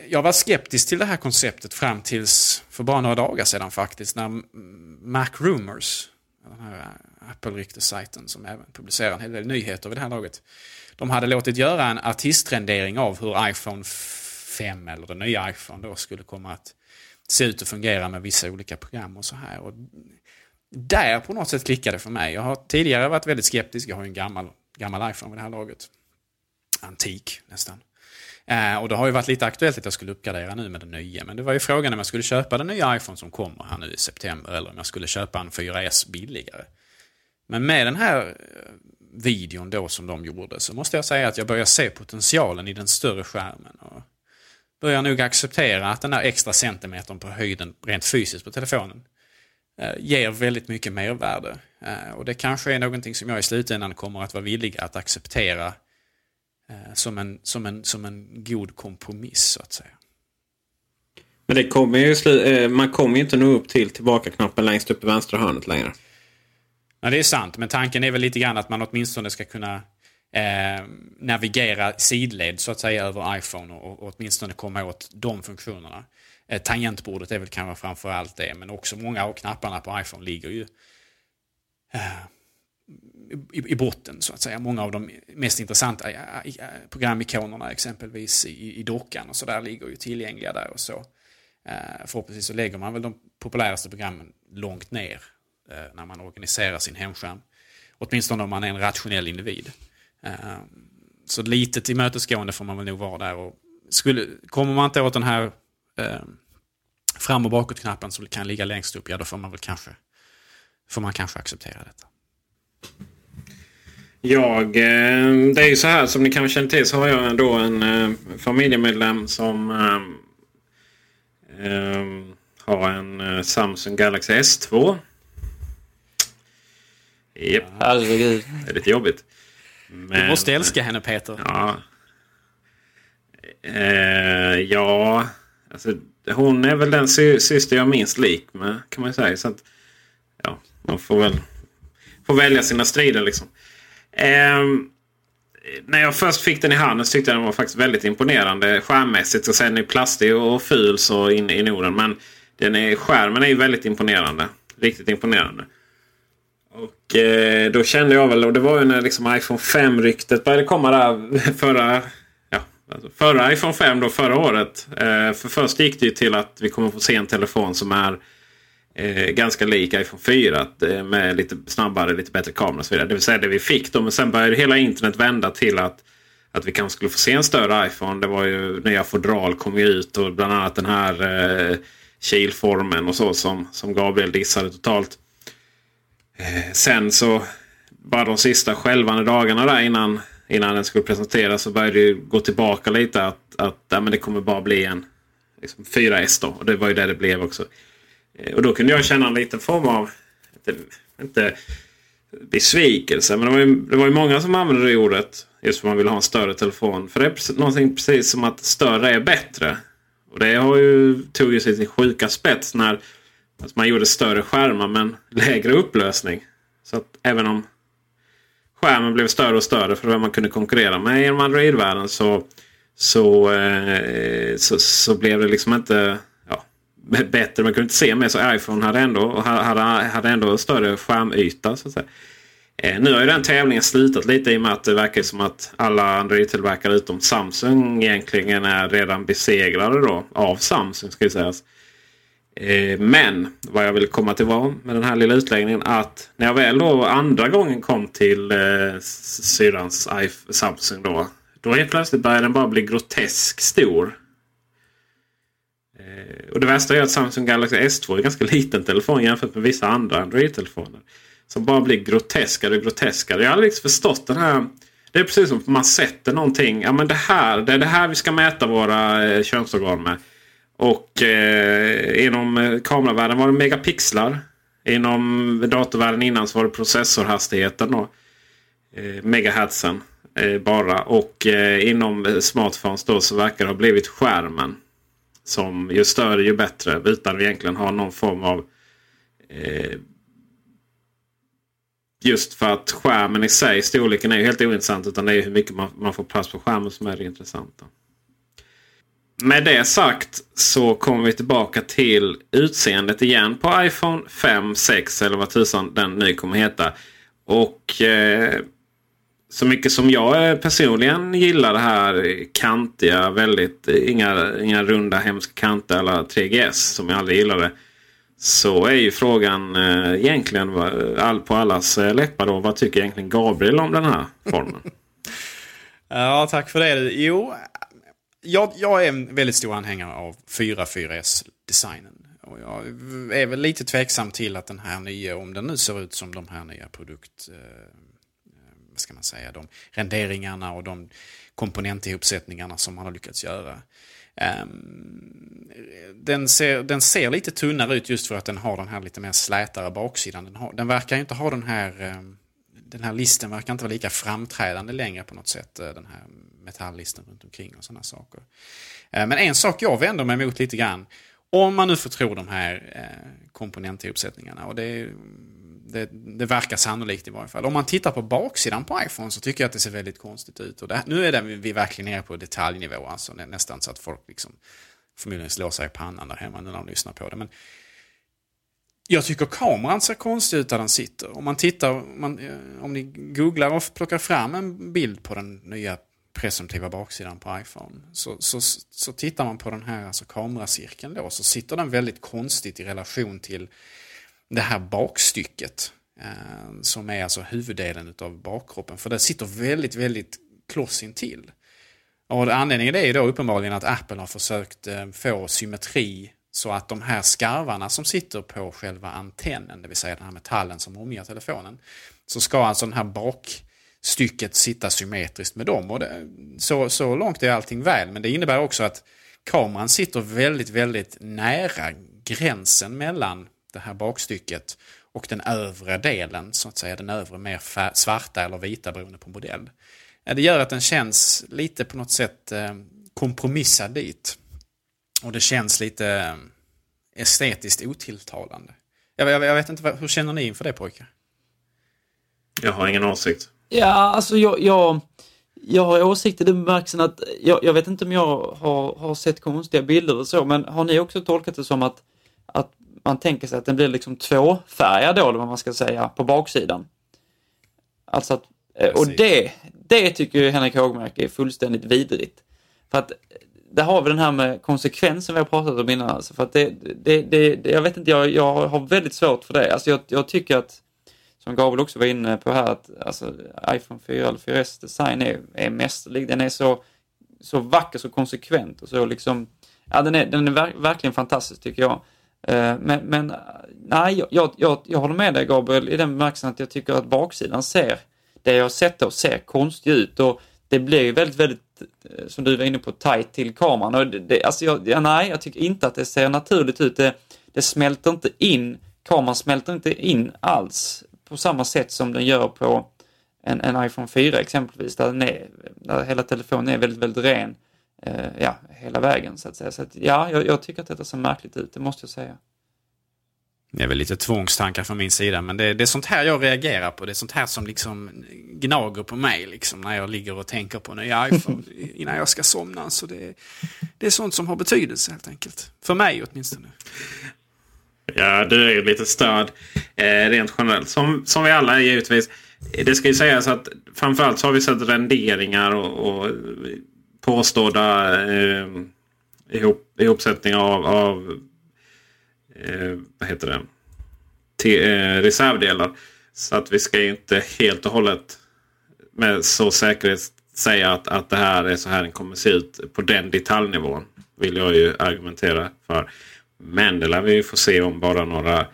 jag var skeptisk till det här konceptet fram tills för bara några dagar sedan faktiskt. När Mac Rumors, den här eh, Apple-ryktessajten som även publicerar en hel del nyheter vid det här laget. De hade låtit göra en artistrendering av hur iPhone 5 eller den nya iPhone då skulle komma att se ut och fungera med vissa olika program och så här. Och där på något sätt klickade för mig. Jag har tidigare varit väldigt skeptisk. Jag har ju en gammal, gammal iPhone vid det här laget. antik nästan. Eh, och det har ju varit lite aktuellt att jag skulle uppgradera nu med den nya. Men det var ju frågan om jag skulle köpa den nya iPhone som kommer här nu i september eller om jag skulle köpa en 4S billigare. Men med den här eh, videon då som de gjorde så måste jag säga att jag börjar se potentialen i den större skärmen. Och börjar nog acceptera att den där extra centimetern på höjden rent fysiskt på telefonen eh, ger väldigt mycket mervärde. Eh, och det kanske är någonting som jag i slutändan kommer att vara villig att acceptera som, en, som, en, som en god kompromiss så att säga. Men det kommer ju eh, man kommer ju inte nå upp till tillbaka-knappen längst upp i vänstra hörnet längre. Ja, det är sant, men tanken är väl lite grann att man åtminstone ska kunna eh, navigera sidled så att säga över iPhone och, och åtminstone komma åt de funktionerna. Eh, tangentbordet är väl kanske framför allt det, men också många av knapparna på iPhone ligger ju eh, i, i botten så att säga. Många av de mest intressanta programikonerna exempelvis i, i dockan och så där ligger ju tillgängliga där och så. Eh, förhoppningsvis så lägger man väl de populäraste programmen långt ner eh, när man organiserar sin hemskärm. Åtminstone om man är en rationell individ. Eh, så lite tillmötesgående får man väl nog vara där. Och skulle, kommer man inte åt den här eh, fram och bakåt-knappen som kan ligga längst upp, ja då får man väl kanske, får man kanske acceptera detta. Jag, eh, det är ju så här som ni kanske känner till så har jag då en eh, familjemedlem som eh, har en Samsung Galaxy S2. Japp, Herregud. det är lite jobbigt. Du Men, måste älska henne Peter. Ja. Eh, ja, alltså, hon är väl den sy syster jag minst lik med kan man ju säga. Så att, ja, man får väl får välja sina strider liksom. Eh, när jag först fick den i handen så tyckte jag den var faktiskt väldigt imponerande skärmmässigt. Och sen är plastig och ful så in i Norden. Men den är, skärmen är ju väldigt imponerande. Riktigt imponerande. Och eh, då kände jag väl, och det var ju när liksom iPhone 5-ryktet började komma där förra, ja, alltså förra iPhone 5 då förra året. Eh, för först gick det ju till att vi kommer få se en telefon som är eh, ganska lik iPhone 4 eh, med lite snabbare, lite bättre kamera och så vidare. Det vill säga det vi fick då. Men sen började hela internet vända till att att vi kanske skulle få se en större iPhone. Det var ju nya fodral kom ju ut och bland annat den här eh, kilformen och så som, som Gabriel dissade totalt. Eh, sen så bara de sista skälvande dagarna där innan, innan den skulle presenteras så började det gå tillbaka lite att, att ja, men det kommer bara bli en liksom 4S då. Och det var ju det det blev också. Eh, och då kunde jag känna en liten form av, inte, inte besvikelse, men det var, ju, det var ju många som använde det ordet. Just för att man vill ha en större telefon. För det är precis, någonting precis som att större är bättre. Och det har ju, tog ju sig sin sjuka spets när alltså man gjorde större skärmar men lägre upplösning. Så att även om skärmen blev större och större för vad man kunde konkurrera med inom Android-världen så, så, eh, så, så blev det liksom inte bättre. Man kunde inte se mer. Så iPhone hade ändå, hade, hade ändå större skärmyta. Så att säga. Eh, nu har ju den tävlingen slutat lite i och med att det verkar som att alla Android-tillverkare utom Samsung egentligen är redan besegrade då av Samsung. ska sägas. Eh, men vad jag vill komma till var med den här lilla utläggningen att när jag väl då andra gången kom till eh, syrrans Samsung då. Då helt plötsligt började den bara bli grotesk stor. Eh, och det värsta är att Samsung Galaxy S2 är en ganska liten telefon jämfört med vissa andra Android-telefoner. Som bara blir groteskare och groteskare. Jag har aldrig förstått den här. Det är precis som att man sätter någonting. Ja men det här, det är det här vi ska mäta våra eh, könsorgan med. Och eh, inom eh, kameravärlden var det megapixlar. Inom datorvärlden innan så var det processorhastigheten. Då. Eh, megahertzen eh, bara. Och eh, inom eh, smartphones då så verkar det ha blivit skärmen. Som ju större ju bättre. Utan vi egentligen har någon form av eh, Just för att skärmen i sig, storleken är ju helt ointressant. Utan det är hur mycket man, man får plats på skärmen som är det intressanta. Med det sagt så kommer vi tillbaka till utseendet igen på iPhone 5, 6 eller vad tusan den nu kommer heta. Och eh, så mycket som jag eh, personligen gillar det här kantiga, väldigt, eh, inga, inga runda hemska kanter eller 3GS som jag aldrig gillade. Så är ju frågan eh, egentligen all, på allas eh, läppar då. Vad tycker egentligen Gabriel om den här formen? Ja, tack för det. Jo, jag, jag är en väldigt stor anhängare av 4.4S-designen. Och jag är väl lite tveksam till att den här nya, om den nu ser ut som de här nya produkt... Vad ska man säga? De renderingarna och de komponentihopsättningarna som man har lyckats göra. Um, den, ser, den ser lite tunnare ut just för att den har den här lite mer slätare baksidan. Den, har, den verkar inte ha den här... Um, den här listen verkar inte vara lika framträdande längre på något sätt. Eh, den här metalllisten runt omkring och sådana saker. Ehm, men en sak jag vänder mig mot lite grann. Om man nu får tro de här eh, komponentuppsättningarna. Och det, det, det, verkar sannolikt i varje fall. Om man tittar på baksidan på iPhone så tycker jag att det ser väldigt konstigt ut. Och det, nu är det, vi verkligen nere på detaljnivå. Alltså nästan så att folk liksom förmodligen slår sig i pannan där hemma när de lyssnar på det. Men jag tycker kameran ser konstig ut där den sitter. Om man tittar, man, eh, om ni googlar och plockar fram en bild på den nya presumtiva baksidan på iPhone. Så, så, så tittar man på den här alltså kameracirkeln då så sitter den väldigt konstigt i relation till det här bakstycket. Eh, som är alltså huvuddelen av bakkroppen. För det sitter väldigt, väldigt kloss intill. Och anledningen är då uppenbarligen att Apple har försökt eh, få symmetri så att de här skarvarna som sitter på själva antennen, det vill säga den här metallen som omger telefonen, så ska alltså den här bakstycket sitta symmetriskt med dem. Och det, så, så långt är allting väl, men det innebär också att kameran sitter väldigt, väldigt nära gränsen mellan det här bakstycket och den övre delen, så att säga den övre mer svarta eller vita beroende på modell. Det gör att den känns lite på något sätt eh, kompromissad dit. Och det känns lite eh, estetiskt otilltalande. Jag, jag, jag vet inte, hur känner ni inför det pojkar? Jag har ingen åsikt. Ja, alltså jag, jag, jag har åsikter i den bemärkelsen att jag, jag, vet inte om jag har, har sett konstiga bilder och så, men har ni också tolkat det som att, att man tänker sig att den blir liksom tvåfärgad då, eller vad man ska säga, på baksidan? Alltså att, eh, och det, det tycker Henrik Hågmark är fullständigt vidrigt. För att där har vi den här med konsekvensen vi har pratat om innan. Alltså för att det, det, det, jag vet inte, jag, jag har väldigt svårt för det. Alltså jag, jag tycker att, som Gabriel också var inne på här, att alltså, iPhone 4 eller 4S design är, är mästerlig. Den är så, så vacker, så konsekvent och så liksom, ja den är, den är ver verkligen fantastisk tycker jag. Eh, men, men nej, jag, jag, jag håller med dig Gabriel i den bemärkelsen att jag tycker att baksidan ser, det jag har sett då, ser konstigt ut och det blir ju väldigt, väldigt eh, som du var inne på, tight till kameran. Och det, det, alltså jag, ja, nej, jag tycker inte att det ser naturligt ut. Det, det smälter inte in, kameran smälter inte in alls på samma sätt som den gör på en, en iPhone 4 exempelvis, där, är, där hela telefonen är väldigt, väldigt ren. Eh, ja, hela vägen så att säga. Så att, ja, jag, jag tycker att detta ser märkligt ut, det måste jag säga. Det är väl lite tvångstankar från min sida, men det, det, är sånt här jag reagerar på. Det är sånt här som liksom gnager på mig liksom, när jag ligger och tänker på en iPhone innan jag ska somna. Så det, det är sånt som har betydelse helt enkelt. För mig åtminstone. Ja, du är ju lite störd eh, rent generellt. Som, som vi alla är givetvis. Det ska ju sägas att framförallt så har vi sett renderingar och, och påstådda eh, ihop, ihopsättningar av, av eh, vad heter det? Te, eh, reservdelar. Så att vi ska inte helt och hållet med så säkerhet säga att, att det här är så här den kommer se ut på den detaljnivån. Vill jag ju argumentera för. Men det lär vi ju få se om bara några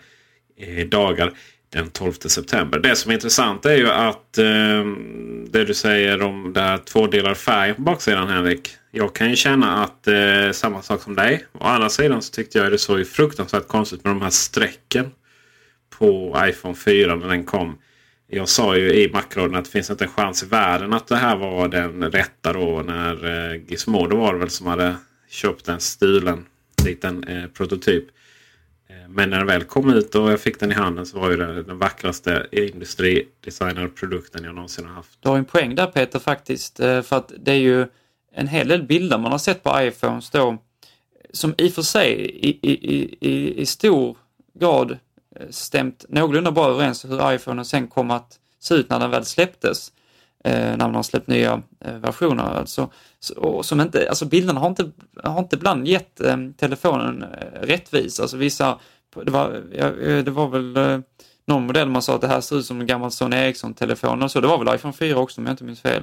eh, dagar den 12 september. Det som är intressant är ju att eh, det du säger om det här tvådelar färg på baksidan Henrik. Jag kan ju känna att eh, samma sak som dig. Å andra sidan så tyckte jag det såg fruktansvärt konstigt med de här strecken på iPhone 4 när den kom. Jag sa ju i makroden att det finns inte en chans i världen att det här var den rätta då när eh, Gizmodo var det väl som hade köpt en stulen liten eh, prototyp. Eh, men när den väl kom ut och jag fick den i handen så var ju det den vackraste industridesignade produkten jag någonsin har haft. Du har en poäng där Peter faktiskt. Eh, för att det är ju en hel del bilder man har sett på iPhones då som i och för sig i, i, i, i stor grad eh, stämt någorlunda bra överens hur iPhonen sen kom att se ut när den väl släpptes. Eh, när man har släppt nya eh, versioner. Alltså, så, som inte, alltså bilderna har inte, har inte ibland gett eh, telefonen eh, rättvis. Alltså vissa, det var, ja, eh, det var väl eh, någon modell man sa att det här ser ut som en gammal Sony Ericsson-telefon och så. Det var väl iPhone 4 också om jag inte minns fel.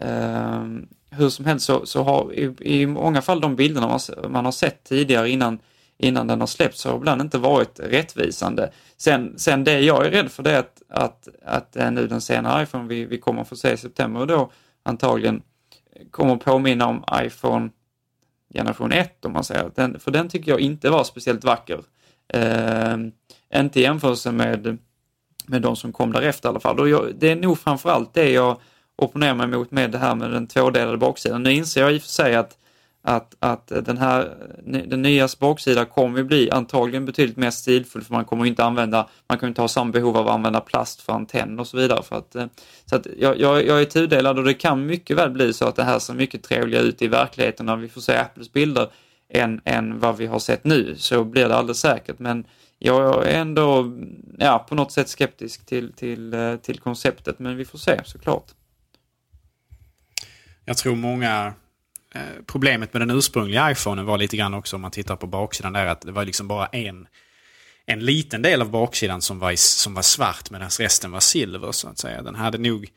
Eh, hur som helst så, så har i, i många fall de bilderna man, man har sett tidigare innan, innan den har släppts har ibland inte varit rättvisande. Sen, sen det jag är rädd för det är att, att, att eh, nu den senare iPhone vi, vi kommer få se i september då antagligen kommer påminna om iPhone generation 1 om man säger. Den, för den tycker jag inte var speciellt vacker. Eh, inte i jämförelse med, med de som kom därefter i alla fall. Och jag, det är nog framförallt det jag opponerar mig mot med det här med den tvådelade baksidan. Nu inser jag i och för sig att att, att den här, den nya baksida kommer bli antagligen betydligt mer stilfull för man kommer inte använda, man kommer inte ha samma behov av att använda plast för antenn och så vidare. För att, eh, så att jag, jag, jag är tudelad och det kan mycket väl bli så att det här ser mycket trevligare ut i verkligheten när vi får se Apples bilder än, än vad vi har sett nu. Så blir det alldeles säkert. Men jag är ändå ja, på något sätt skeptisk till, till, eh, till konceptet. Men vi får se såklart. Jag tror många Eh, problemet med den ursprungliga iPhonen var lite grann också om man tittar på baksidan där att det var liksom bara en, en liten del av baksidan som var, som var svart medan resten var silver så att säga. Den hade nog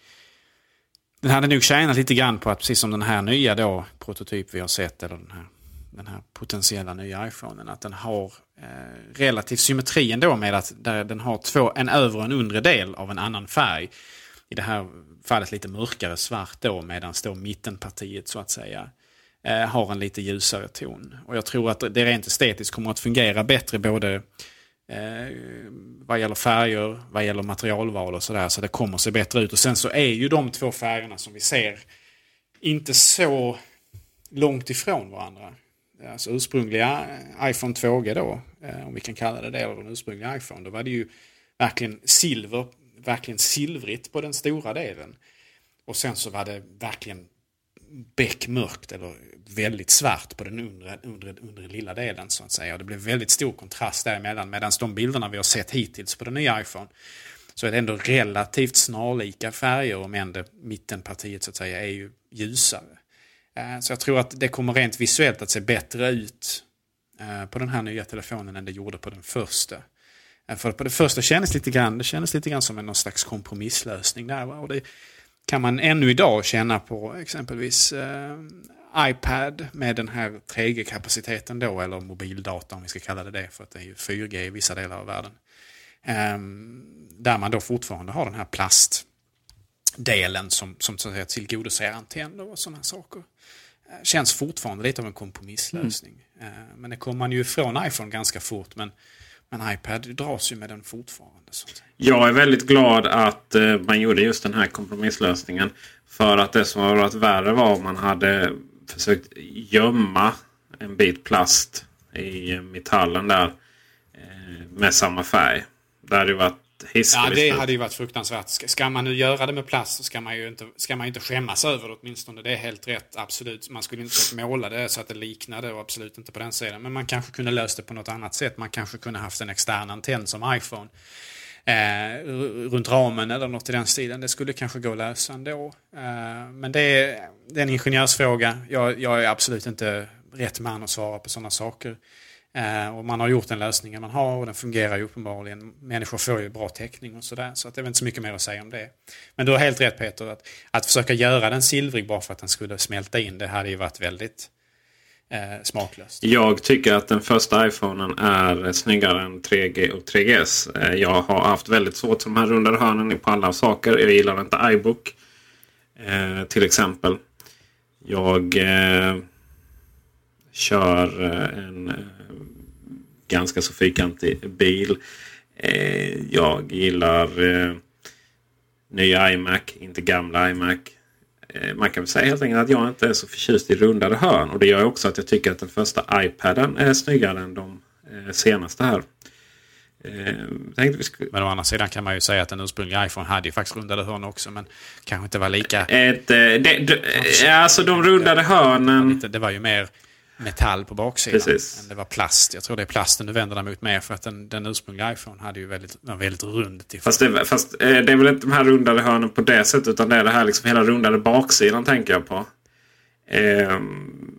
den hade nog tjänat lite grann på att precis som den här nya då prototyp vi har sett eller den här, den här potentiella nya iPhonen att den har eh, relativ symmetri ändå med att där den har två, en övre och en undre del av en annan färg. I det här fallet lite mörkare svart då medan då mittenpartiet så att säga eh, har en lite ljusare ton. Och jag tror att det rent estetiskt kommer att fungera bättre både eh, vad gäller färger, vad gäller materialval och sådär. Så det kommer att se bättre ut. Och sen så är ju de två färgerna som vi ser inte så långt ifrån varandra. Alltså ursprungliga iPhone 2G då, eh, om vi kan kalla det det, eller den ursprungliga iPhone, då var det ju verkligen silver, verkligen silvrigt på den stora delen. Och sen så var det verkligen beckmörkt eller väldigt svart på den undre, undre, undre lilla delen så att säga. Och det blir väldigt stor kontrast däremellan. Medan de bilderna vi har sett hittills på den nya iPhone så är det ändå relativt snarlika färger om än det mittenpartiet så att säga är ju ljusare. Eh, så jag tror att det kommer rent visuellt att se bättre ut eh, på den här nya telefonen än det gjorde på den första. Eh, för på det första kändes lite grann, det kändes lite grann som en någon slags kompromisslösning där. Och det, kan man ännu idag känna på exempelvis eh, iPad med den här 3G-kapaciteten då, eller mobildata om vi ska kalla det det, för att det är ju 4G i vissa delar av världen. Eh, där man då fortfarande har den här plastdelen som, som så att säga, tillgodoser antenner och sådana saker. Eh, känns fortfarande lite av en kompromisslösning. Mm. Eh, men det kommer man ju ifrån iPhone ganska fort. Men men iPad dras ju med den fortfarande. Jag är väldigt glad att eh, man gjorde just den här kompromisslösningen. För att det som har varit värre var om man hade försökt gömma en bit plast i eh, metallen där. Eh, med samma färg. Det hade ju varit Ja, det hade ju varit fruktansvärt. Ska man nu göra det med plast så ska man ju inte, ska man inte skämmas över det åtminstone. Det är helt rätt, absolut. Man skulle inte måla det så att det liknade och absolut inte på den sidan. Men man kanske kunde löst det på något annat sätt. Man kanske kunde haft en extern antenn som iPhone. Eh, runt ramen eller något i den stilen. Det skulle kanske gå att lösa ändå. Eh, men det är, det är en ingenjörsfråga. Jag, jag är absolut inte rätt man att svara på sådana saker. Eh, och man har gjort den lösningen man har och den fungerar ju uppenbarligen. Människor får ju bra täckning och sådär. Så att det är väl inte så mycket mer att säga om det. Men du har helt rätt Peter. Att, att försöka göra den silvrig bara för att den skulle smälta in. Det hade ju varit väldigt eh, smaklöst. Jag tycker att den första iPhonen är snyggare än 3G och 3GS. Eh, jag har haft väldigt svårt för de här rundade hörnen på alla saker. Jag gillar inte iBook. Eh, till exempel. Jag eh, kör eh, en ganska så fyrkantig bil. Eh, jag gillar eh, nya iMac, inte gamla iMac. Eh, man kan väl säga helt enkelt att jag inte är så förtjust i rundade hörn. Och det gör också att jag tycker att den första iPaden är snyggare än de senaste här. Skulle... Men å andra sidan kan man ju säga att den ursprungliga iPhone hade ju faktiskt rundade hörn också. Men kanske inte var lika... Ett, det, det, alltså de rundade hörnen... Det var ju mer metall på baksidan. Precis. Det var plast. Jag tror det är plasten du vänder dig mot mer för att den, den ursprungliga iPhone hade ju väldigt, var väldigt rund. Till fast, det, fast eh, det är väl inte de här rundade hörnen på det sättet utan det är det här liksom hela rundade baksidan tänker jag på. Eh,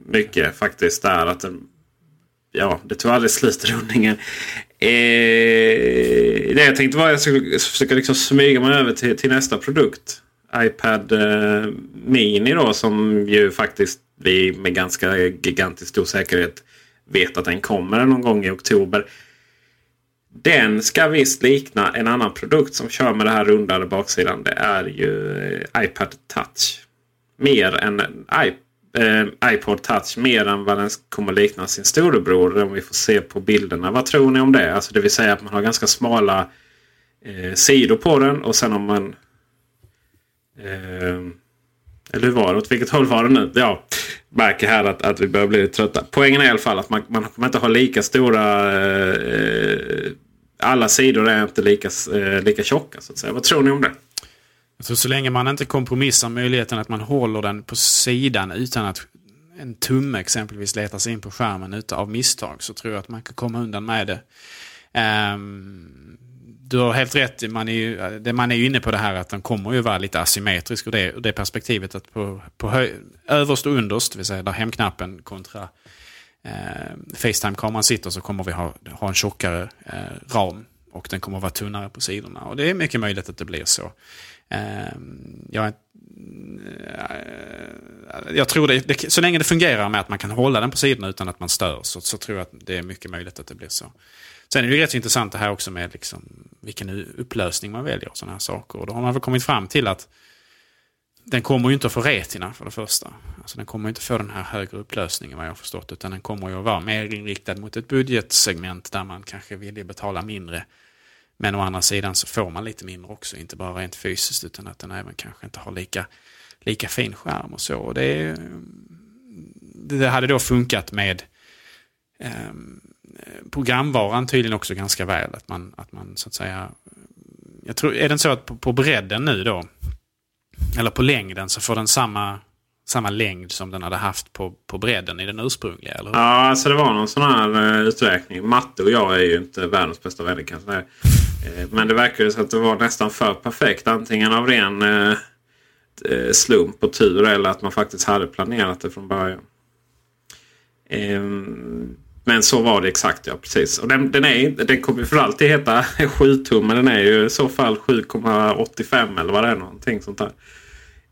mycket faktiskt där att den, ja, det tog aldrig slut rundningen. Eh, det jag tänkte var att jag skulle försöka liksom smyga mig över till, till nästa produkt. iPad eh, Mini då som ju faktiskt vi med ganska gigantisk stor säkerhet vet att den kommer någon gång i oktober. Den ska visst likna en annan produkt som kör med det här rundade baksidan. Det är ju eh, iPad Touch. Mer än eh, eh, iPod Touch. Mer än vad den kommer likna sin storebror. Om vi får se på bilderna. Vad tror ni om det? Alltså det vill säga att man har ganska smala eh, sidor på den. Och sen om man... Eh, eller hur var det? Åt vilket håll var det nu? Ja, märker här att, att vi börjar bli lite trötta. Poängen är i alla fall att man, man kommer inte ha lika stora... Eh, alla sidor är inte lika, eh, lika tjocka. Så att säga. Vad tror ni om det? Så, så länge man inte kompromissar möjligheten att man håller den på sidan utan att en tumme exempelvis letar sig in på skärmen utav av misstag så tror jag att man kan komma undan med det. Um, du har helt rätt, man är, ju, man är ju inne på det här att den kommer ju vara lite asymmetrisk ur det, det perspektivet att på, på hö, överst och underst, det vill säga där hemknappen kontra eh, Facetime-kameran sitter så kommer vi ha, ha en tjockare eh, ram och den kommer vara tunnare på sidorna. Och det är mycket möjligt att det blir så. Eh, jag, eh, jag tror det, det, så länge det fungerar med att man kan hålla den på sidorna utan att man stör så, så tror jag att det är mycket möjligt att det blir så. Sen är det ju rätt så intressant det här också med liksom vilken upplösning man väljer och sådana här saker. Och då har man väl kommit fram till att den kommer ju inte att få retina för det första. Alltså den kommer inte få den här högre upplösningen vad jag har förstått. Utan den kommer ju att vara mer inriktad mot ett budgetsegment där man kanske vill betala mindre. Men å andra sidan så får man lite mindre också. Inte bara rent fysiskt utan att den även kanske inte har lika, lika fin skärm och så. Och det, det hade då funkat med um, Eh, programvaran tydligen också ganska väl. Att man, att man så att säga... Jag tror, är det inte så att på, på bredden nu då, eller på längden, så får den samma, samma längd som den hade haft på, på bredden i den ursprungliga? Eller hur? Ja, alltså det var någon sån här eh, uträkning. Matte och jag är ju inte världens bästa vänner kanske. Uh, men det verkar så att det var nästan för perfekt. Antingen av ren eh, slump och tur eller att man faktiskt hade planerat det från början. Um, men så var det exakt ja, precis. Och den, den, är, den kommer för alltid heta 7 tum. Men den är ju i så fall 7,85 eller vad det är. Någonting sånt där.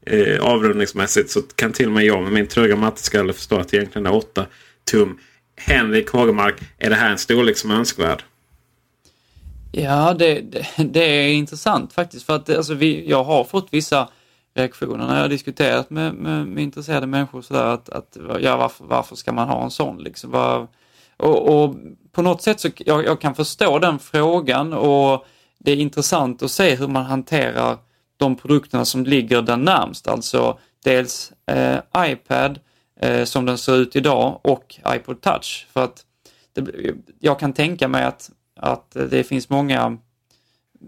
Eh, avrundningsmässigt så kan till och med jag med min tröga matteskalle förstå att det egentligen är 8 tum. Henrik Hagemark, är det här en storlek som är önskvärd? Ja, det, det, det är intressant faktiskt. För att alltså, vi, jag har fått vissa reaktioner när jag har diskuterat med, med, med intresserade människor sådär att, att ja, varför, varför ska man ha en sån liksom? Var, och, och, på något sätt så jag, jag kan förstå den frågan och det är intressant att se hur man hanterar de produkterna som ligger där närmst, alltså dels eh, iPad eh, som den ser ut idag och iPod Touch. För att det, jag kan tänka mig att, att det finns många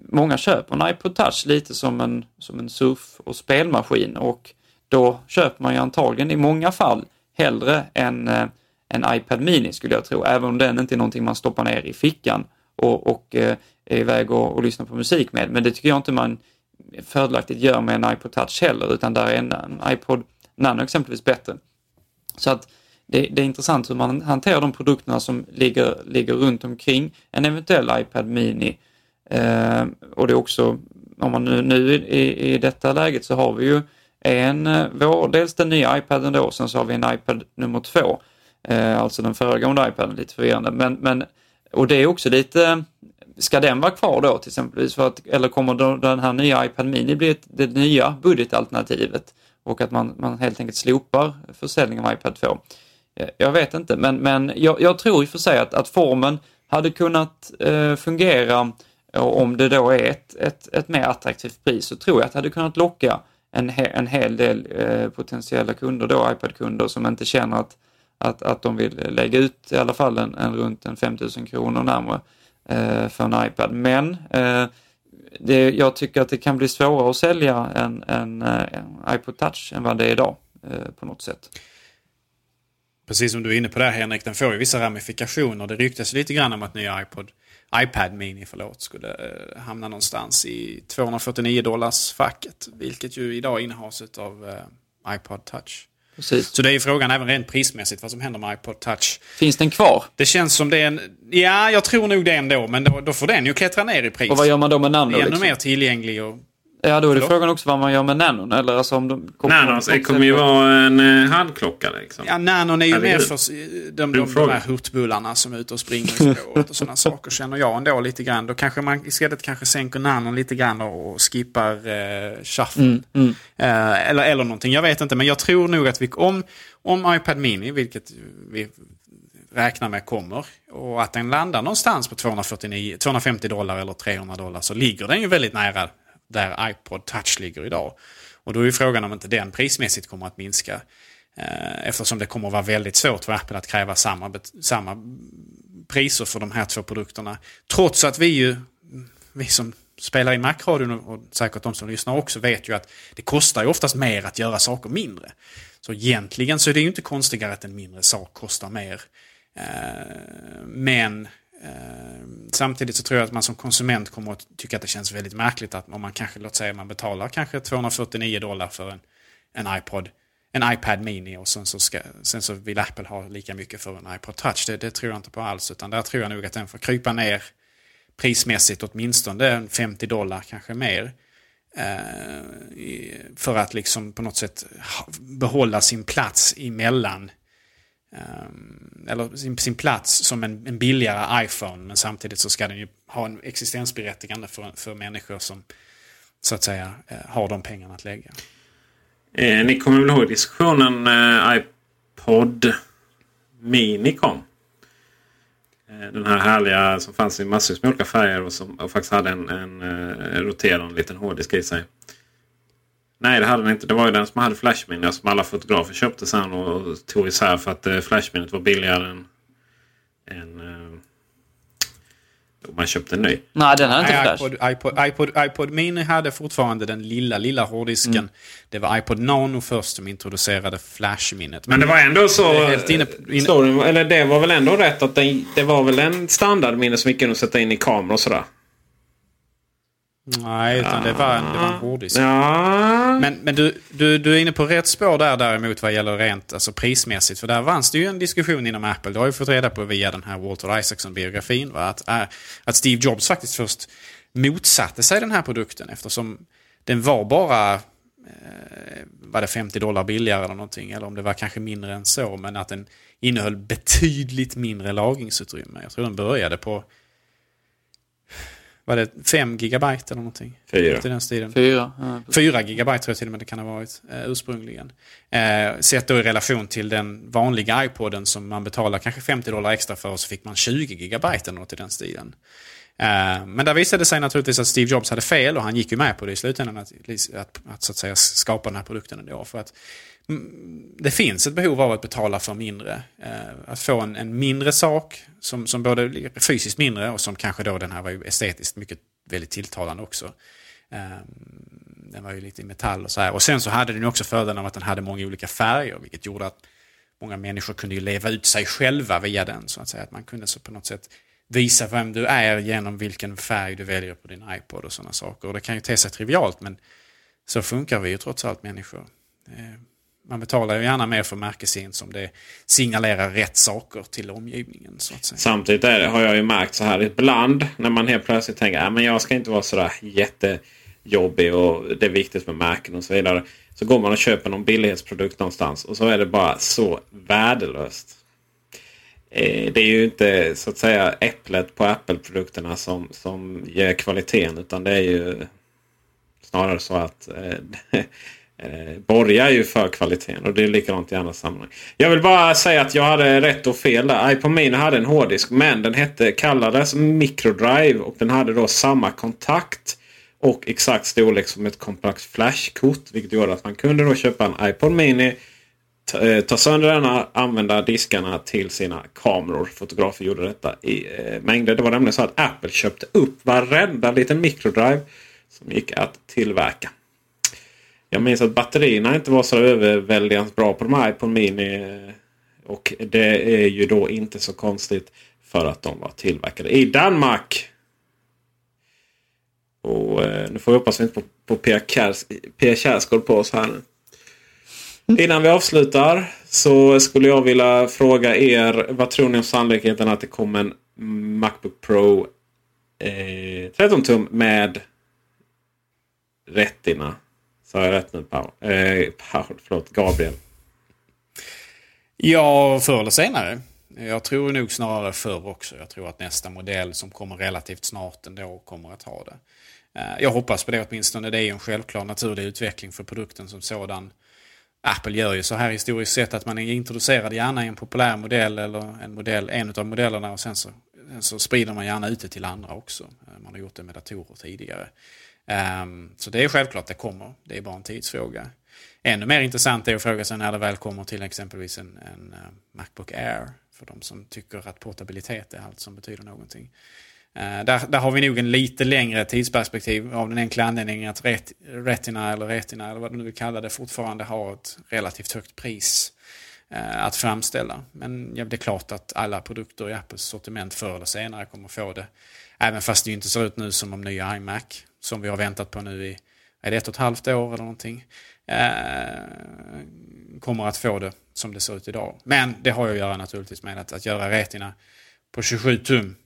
Många köper en iPod Touch lite som en, som en surf och spelmaskin och då köper man ju antagligen i många fall hellre en eh, en iPad Mini skulle jag tro, även om den inte är någonting man stoppar ner i fickan och, och eh, är iväg och, och lyssnar på musik med. Men det tycker jag inte man fördelaktigt gör med en iPod Touch heller, utan där är en, en iPod Nano exempelvis bättre. Så att det, det, är intressant hur man hanterar de produkterna som ligger, ligger runt omkring en eventuell iPad Mini. Eh, och det är också, om man nu, nu i, i detta läget så har vi ju en, eh, vår, dels den nya iPaden då, sen så har vi en iPad nummer två Eh, alltså den föregående iPaden, lite förvirrande. Men, men, och det är också lite, ska den vara kvar då till exempel? För att, eller kommer den här nya iPad Mini bli ett, det nya budgetalternativet? Och att man, man helt enkelt slopar försäljningen av iPad 2. Eh, jag vet inte, men, men jag, jag tror i och för sig att, att formen hade kunnat eh, fungera och om det då är ett, ett, ett mer attraktivt pris så tror jag att det hade kunnat locka en, he, en hel del eh, potentiella kunder då, iPad-kunder som inte känner att att, att de vill lägga ut i alla fall en, en runt en 5000 kronor närmare eh, för en iPad. Men eh, det, jag tycker att det kan bli svårare att sälja en, en, en iPod Touch än vad det är idag eh, på något sätt. Precis som du är inne på där Henrik, den får ju vissa ramifikationer. Det ryktas lite grann om att nya iPod, iPad Mini förlåt, skulle eh, hamna någonstans i 249 dollars facket. Vilket ju idag innehas av eh, iPod Touch. Precis. Så det är ju frågan även rent prismässigt vad som händer med iPod Touch. Finns den kvar? Det känns som det är en... Ja, jag tror nog det ändå. Men då, då får den ju klättra ner i pris. Och vad gör man då med namn Ännu liksom? mer tillgänglig och... Ja, då är det frågan också vad man gör med nanon. Eller alltså om de kommer Nanos det kommer ju vara en eh, handklocka liksom. Ja, nanon är ju mer för s- de, de, Du de, frågar. här hurtbullarna som är ute och springer i spåret och sådana saker känner jag ändå lite grann. Då kanske man istället kanske sänker nanon lite grann och, och skippar eh, shuffle. Mm, mm. Eh, eller, eller någonting, jag vet inte. Men jag tror nog att vi, om, om iPad Mini, vilket vi räknar med kommer, och att den landar någonstans på 249, 250 dollar eller 300 dollar så ligger den ju väldigt nära där iPod Touch ligger idag. Och då är ju frågan om inte den prismässigt kommer att minska. Eh, eftersom det kommer att vara väldigt svårt för Apple att kräva samma, samma priser för de här två produkterna. Trots att vi ju, vi som spelar i Mac-radion och säkert de som lyssnar också vet ju att det kostar ju oftast mer att göra saker mindre. Så egentligen så är det ju inte konstigare att en mindre sak kostar mer. Eh, men Eh, samtidigt så tror jag att man som konsument kommer att tycka att det känns väldigt märkligt att om man kanske, låt säga man betalar kanske 249 dollar för en, en iPod en iPad Mini och sen så, ska, sen så vill Apple ha lika mycket för en iPod Touch. Det, det tror jag inte på alls. Utan där tror jag nog att den får krypa ner prismässigt åtminstone 50 dollar, kanske mer. Eh, för att liksom på något sätt behålla sin plats emellan. Ehm, eller sin, sin plats som en, en billigare iPhone. Men samtidigt så ska den ju ha en existensberättigande för, för människor som så att säga eh, har de pengarna att lägga. Eh, ni kommer väl ihåg diskussionen eh, iPod Mini kom? Eh, den här härliga som fanns i massvis med olika färger och som och faktiskt hade en, en eh, roterande liten hårddisk i sig. Nej, det hade den inte. Det var ju den som hade flashminne som alla fotografer köpte sen och, tog isär för att eh, flashminnet var billigare än, än eh, då man köpte en ny. Nej, den har inte Nej, flash. iPod, iPod, iPod, iPod Mini hade fortfarande den lilla, lilla hårddisken. Mm. Det var iPod Nano först som introducerade flashminnet. Men det var ändå så... Helt inne inne- storyn, eller det var väl ändå rätt att den, det var väl en standardminne som gick att sätta in i kamera och sådär. Nej, utan det var en, det var en hårddisk. Ja. Men, men du, du, du är inne på rätt spår där däremot vad gäller rent alltså prismässigt. För där fanns det ju en diskussion inom Apple. Det har ju fått reda på via den här Walter Isaacson-biografin. Att, äh, att Steve Jobs faktiskt först motsatte sig den här produkten eftersom den var bara eh, var det 50 dollar billigare eller någonting. Eller om det var kanske mindre än så. Men att den innehöll betydligt mindre lagringsutrymme. Jag tror den började på var det 5 gigabyte eller någonting? Fyra. Till den stilen. Fyra. Ja, 4 gigabyte tror jag till och med det kan ha varit eh, ursprungligen. Eh, sett då i relation till den vanliga iPoden som man betalar kanske 50 dollar extra för och så fick man 20 gigabyte eller något i den stilen. Eh, men där visade det sig naturligtvis att Steve Jobs hade fel och han gick ju med på det i slutändan att, att, att, så att säga skapa den här produkten ändå. För att mm, det finns ett behov av att betala för mindre. Eh, att få en, en mindre sak som, som både är fysiskt mindre och som kanske då den här var ju estetiskt mycket väldigt tilltalande också. Eh, den var ju lite i metall och så här. Och sen så hade den också fördelen av att den hade många olika färger vilket gjorde att många människor kunde ju leva ut sig själva via den. Så att säga. Att man kunde så på något sätt visa vem du är genom vilken färg du väljer på din iPod och sådana saker. Och det kan ju te sig trivialt men så funkar vi ju trots allt människor. Eh, man betalar ju gärna mer för märkesint som det signalerar rätt saker till omgivningen. Så att säga. Samtidigt är det, har jag ju märkt så här ibland när man helt plötsligt tänker att men jag ska inte vara sådär jättejobbig och det är viktigt med märken och så vidare. Så går man och köper någon billighetsprodukt någonstans och så är det bara så värdelöst. Eh, det är ju inte så att säga äpplet på Apple-produkterna som, som ger kvaliteten utan det är ju snarare så att eh, eh, borgar ju för kvaliteten. Och det är likadant i andra sammanhang. Jag vill bara säga att jag hade rätt och fel där. iPod Mini hade en hårddisk men den hette, kallades Microdrive och den hade då samma kontakt och exakt storlek som ett kompakt flashkort. Vilket gjorde att man kunde då köpa en iPod Mini Eh, ta, sönder denna, använda diskarna till sina kameror. Fotografer gjorde detta i eh, mängder. Det var nämligen så att Apple köpte upp varenda liten microdrive som gick att tillverka. Jag minns att batterierna inte var så överväldigande bra på de här iPhone Mini. Eh, och det är ju då inte så konstigt för att de var tillverkade i Danmark. Och eh, nu får vi hoppas vi inte på, på Pia Kjärs- Kjaersgaard på oss här nu. Innan vi avslutar så skulle jag vilja fråga er. Vad tror ni om sannolikheten att det kommer en Macbook Pro eh, 13 tum med Retina. Sa jag rätt nu Paul? Eh, Paul, förlåt, Gabriel. Ja, förr eller senare. Jag tror nog snarare förr också. Jag tror att nästa modell som kommer relativt snart ändå kommer att ha det. Eh, jag hoppas på det åtminstone. Det är en självklar naturlig utveckling för produkten som sådan. Apple gör ju så här historiskt sett att man introducerar gärna i en populär modell eller en modell, en av modellerna och sen så, så sprider man gärna ut det till andra också. Eh, man har gjort det med datorer tidigare. Um, så det är självklart det kommer. Det är bara en tidsfråga. Ännu mer intressant är att fråga sig när det väl kommer till exempelvis en, en eh, Macbook Air. För de som tycker att portabilitet är allt som betyder någonting. Eh, där, där har vi nog en lite längre tidsperspektiv av den enkla anledningen att ret, Retina eller Retina eller vad du nu vill kalla det fortfarande har ett relativt högt pris eh, att framställa. Men ja, det är klart att alla produkter i Apples sortiment förr eller senare kommer få det. Även fast det inte ser ut nu som om nya iMac som vi har väntat på nu i är det ett och ett halvt år eller någonting. Eh, kommer att få det som det ser ut idag. Men det har ju att göra naturligtvis med att, att göra Retina på 27 tum.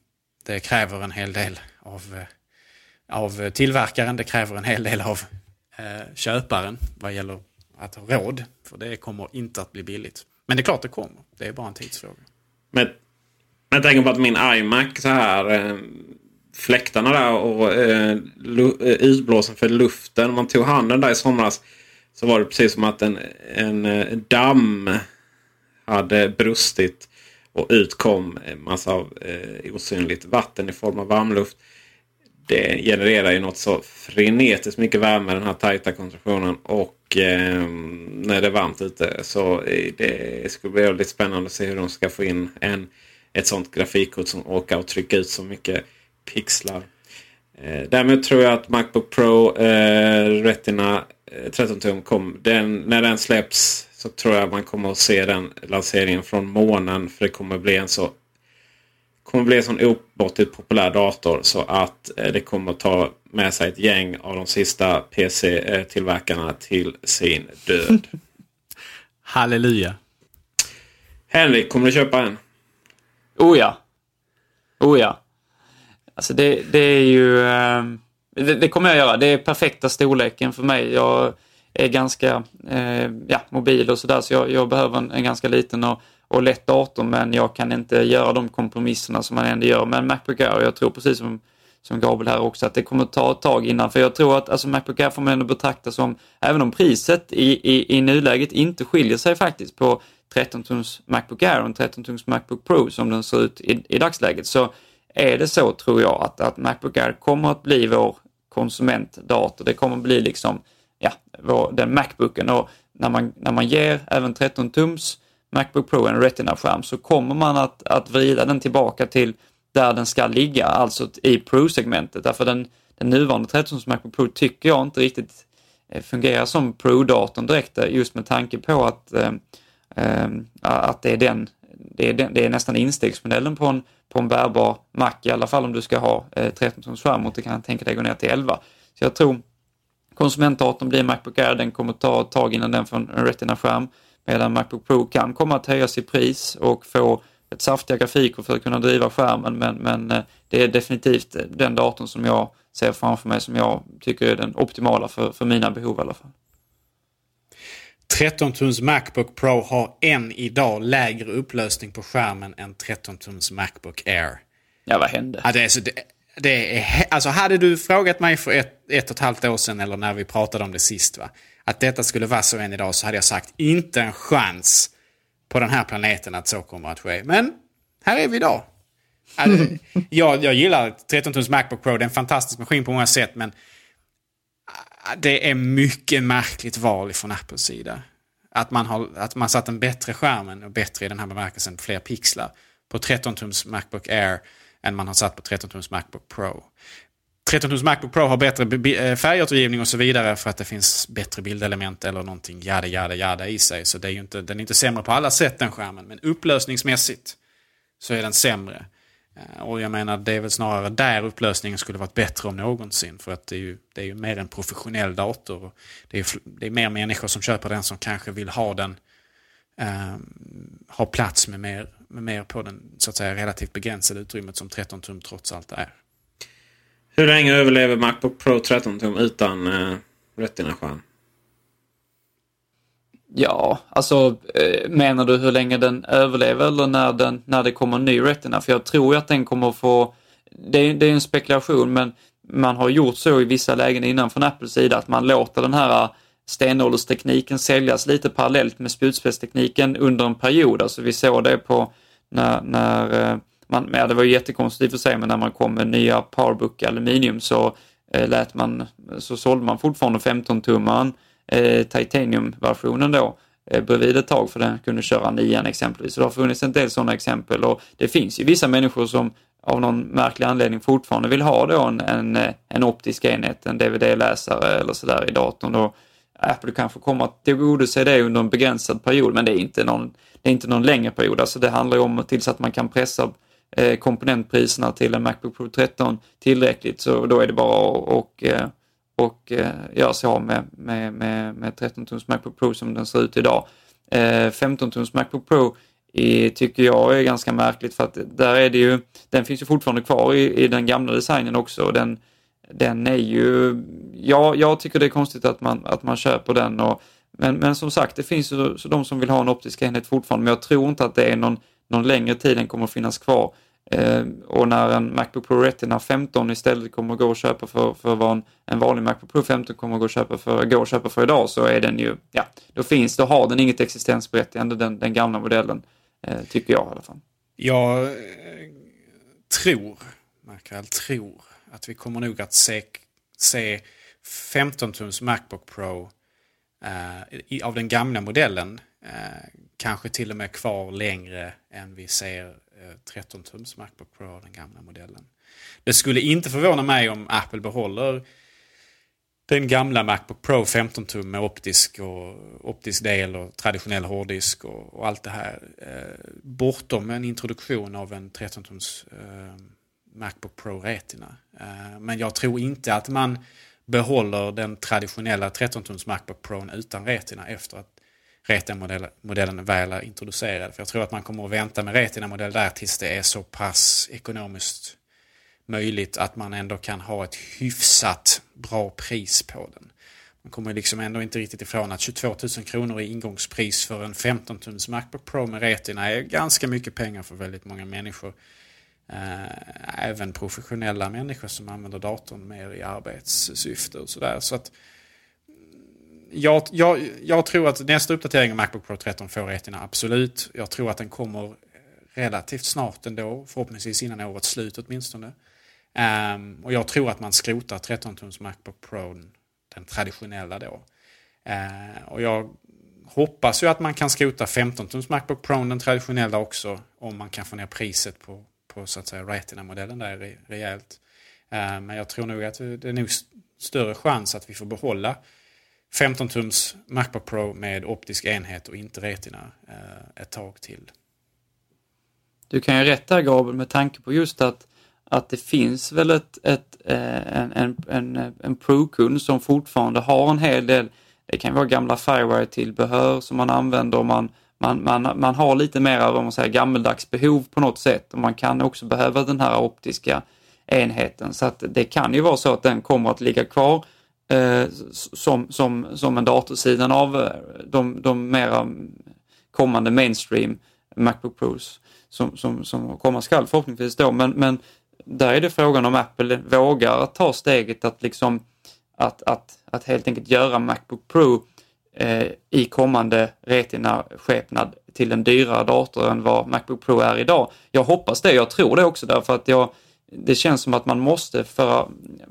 Det kräver en hel del av, eh, av tillverkaren. Det kräver en hel del av eh, köparen vad gäller att ha råd. För det kommer inte att bli billigt. Men det är klart det kommer. Det är bara en tidsfråga. Men jag tänker på att min iMac så här. Eh, fläktarna där och eh, eh utblåsen för luften. Man tog handen där i somras. Så var det precis som att en, en, en damm hade brustit. Och ut kom en massa av eh, osynligt vatten i form av varmluft. Det genererar ju något så frenetiskt mycket värme den här tajta konstruktionen. Och eh, när det är varmt ute så det skulle bli väldigt spännande att se hur de ska få in en, ett sånt grafikkort som orkar och trycka ut så mycket pixlar. Eh, därmed tror jag att Macbook Pro eh, Retina eh, 13-tum kom, den, när den släpps så tror jag man kommer att se den lanseringen från månen. För det kommer bli en så kommer bli en sån omåttligt populär dator så att eh, det kommer att ta med sig ett gäng av de sista PC-tillverkarna till sin död. Halleluja. Henrik, kommer du köpa en? Oh ja. Oh ja. Alltså det, det är ju... Eh, det, det, kommer jag göra. Det är perfekta storleken för mig. Jag är ganska eh, ja, mobil och sådär så jag, jag behöver en, en, ganska liten och, och lätt dator men jag kan inte göra de kompromisserna som man ändå gör med en Macbook Air. Jag tror precis som, som Gabriel här också att det kommer ta ett tag innan. För jag tror att alltså Macbook Air får man ändå betrakta som, även om priset i, i, i nuläget inte skiljer sig faktiskt på 13-tums Macbook Air och en 13-tums Macbook Pro som den ser ut i, i dagsläget så är det så tror jag att, att Macbook Air kommer att bli vår konsumentdator. Det kommer att bli liksom, ja, vår, den Macbooken och när man, när man ger även 13 tums Macbook Pro en Retina-skärm så kommer man att, att vrida den tillbaka till där den ska ligga, alltså i Pro-segmentet. Därför den, den nuvarande 13 tums Macbook Pro tycker jag inte riktigt eh, fungerar som Pro-datorn direkt, eh, just med tanke på att, äh, att det är den det är, det är nästan instegsmodellen på en, på en bärbar Mac, i alla fall om du ska ha eh, 13 tums skärm och det kan tänka dig gå ner till 11. Så jag tror konsumentdatorn blir Macbook Air, den kommer ta ett tag innan den får en Retina-skärm. Medan Macbook Pro kan komma att höjas i pris och få ett saftiga grafiker för att kunna driva skärmen men, men eh, det är definitivt den datorn som jag ser framför mig som jag tycker är den optimala för, för mina behov i alla fall. 13-tums Macbook Pro har än idag lägre upplösning på skärmen än 13-tums Macbook Air. Ja, vad hände? Ja, det är så, det, det är, alltså hade du frågat mig för ett, ett och ett halvt år sedan eller när vi pratade om det sist, va? att detta skulle vara så än idag så hade jag sagt inte en chans på den här planeten att så kommer att ske. Men här är vi idag. Alltså, jag, jag gillar 13-tums Macbook Pro, det är en fantastisk maskin på många sätt men det är mycket märkligt val från Apples sida. Att man har att man satt en bättre skärmen och bättre i den här bemärkelsen, fler pixlar, på 13-tums Macbook Air än man har satt på 13-tums Macbook Pro. 13-tums Macbook Pro har bättre eh, färgåtergivning och så vidare för att det finns bättre bildelement eller någonting jada jada jada i sig. Så det är ju inte, den är inte sämre på alla sätt den skärmen. Men upplösningsmässigt så är den sämre. Eh, och jag menar det är väl snarare där upplösningen skulle varit bättre om någonsin. För att det är ju, det är ju mer en professionell dator. Det är, det är mer människor som köper den som kanske vill ha den. Eh, ha plats med mer, mer på den så att säga relativt begränsade utrymmet som 13 tum trots allt är. Hur länge överlever Macbook Pro 13 tum utan, eh, Retina-skärm? Ja, alltså eh, menar du hur länge den överlever eller när, den, när det kommer en ny Retina? För jag tror ju att den kommer få, det är, det är en spekulation men man har gjort så i vissa lägen innan från Apples sida att man låter den här stenålderstekniken säljas lite parallellt med spjutspetstekniken under en period. Alltså vi såg det på när, när eh, man, ja, det var ju jättekonstigt i och för sig, men när man kom med nya Powerbook Aluminium så eh, lät man, så sålde man fortfarande 15-tummaren eh, Titanium-versionen då eh, bredvid ett tag för den kunde köra nian exempelvis. Så det har funnits en del sådana exempel och det finns ju vissa människor som av någon märklig anledning fortfarande vill ha då en, en, eh, en optisk enhet, en DVD-läsare eller sådär i datorn. Och Apple kanske kommer att tillgodose det under en begränsad period, men det är inte någon, det är inte någon längre period. Alltså det handlar ju om tills att man kan pressa eh, komponentpriserna till en Macbook Pro 13 tillräckligt, så då är det bara att och, eh, och eh, göra sig av med, med, med, med 13 tums Macbook Pro som den ser ut idag. Eh, 15 tums Macbook Pro i, tycker jag är ganska märkligt för att där är det ju, den finns ju fortfarande kvar i, i den gamla designen också. Den, den är ju, ja, jag tycker det är konstigt att man, att man köper den och men, men som sagt, det finns ju så de som vill ha en optisk enhet fortfarande, men jag tror inte att det är någon, någon längre tid den kommer att finnas kvar. Eh, och när en Macbook Pro Retina 15 istället kommer att gå och köpa för, för vad en, en vanlig Macbook Pro 15 kommer att gå och köpa för, gå och köpa för idag så är den ju, ja, då finns, då har den inget existensberättigande den, den gamla modellen. Eh, tycker jag i alla fall. Jag eh, tror, Mikael, tror att vi kommer nog att se, se 15-tums Macbook Pro eh, av den gamla modellen. Eh, kanske till och med kvar längre än vi ser eh, 13-tums Macbook Pro av den gamla modellen. Det skulle inte förvåna mig om Apple behåller den gamla Macbook Pro 15 tum med optisk, och, optisk del och traditionell hårddisk och, och allt det här. Eh, bortom en introduktion av en 13 tums eh, Macbook Pro Retina. Eh, men jag tror inte att man behåller den traditionella 13 tums Macbook Pro utan Retina efter att Retina-modellen väl är introducerad. För jag tror att man kommer att vänta med Retina-modell där tills det är så pass ekonomiskt möjligt att man ändå kan ha ett hyfsat bra pris på den. Man kommer liksom ändå inte riktigt ifrån att 22 000 kronor i ingångspris för en 15 tums Macbook Pro med Retina är ganska mycket pengar för väldigt många människor. Eh, även professionella människor som använder datorn mer i arbetssyfte och sådär. Så att mm, jag, jag, jag tror att nästa uppdatering av Macbook Pro 13 får Retina, absolut. Jag tror att den kommer relativt snart ändå, förhoppningsvis innan årets slut åtminstone. Um, och jag tror att man skrotar 13-tums Macbook Pro, den traditionella då. Uh, och jag hoppas ju att man kan skrota 15-tums Macbook Pro, den traditionella också, om man kan få ner priset på, på så att säga Retina-modellen där rejält. Eh, men jag tror nog att det är nog större chans att vi får behålla 15-tums Macbook Pro med optisk enhet och inte Retina eh, ett tag till. Du kan ju rätta Gabriel med tanke på just att att det finns väl ett, ett, eh, en, en, en, en Pro-kund som fortfarande har en hel del, det kan vara gamla Firewire-tillbehör som man använder om man, man, man, man har lite mer vad man säger, gammeldags behov på något sätt och man kan också behöva den här optiska enheten. Så att det kan ju vara så att den kommer att ligga kvar eh, som, som, som en datorsidan av eh, de, de mera kommande mainstream Macbook Pros som, som, som komma skall förhoppningsvis då. Men, men där är det frågan om Apple vågar ta steget att liksom att, att, att helt enkelt göra Macbook Pro eh, Eh, i kommande Retina-skepnad till en dyrare dator än vad Macbook Pro är idag. Jag hoppas det, jag tror det också därför att jag, det känns som att man måste, för,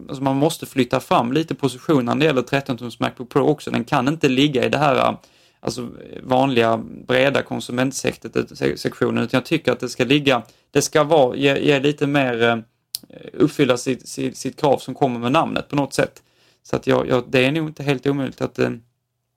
alltså man måste flytta fram lite positionen när det gäller 13-tums Macbook Pro också. Den kan inte ligga i det här alltså vanliga breda konsumentsektionen utan jag tycker att det ska ligga, det ska vara, ge, ge lite mer, eh, uppfylla sitt, sitt, sitt, krav som kommer med namnet på något sätt. Så att jag, jag, det är nog inte helt omöjligt att, eh,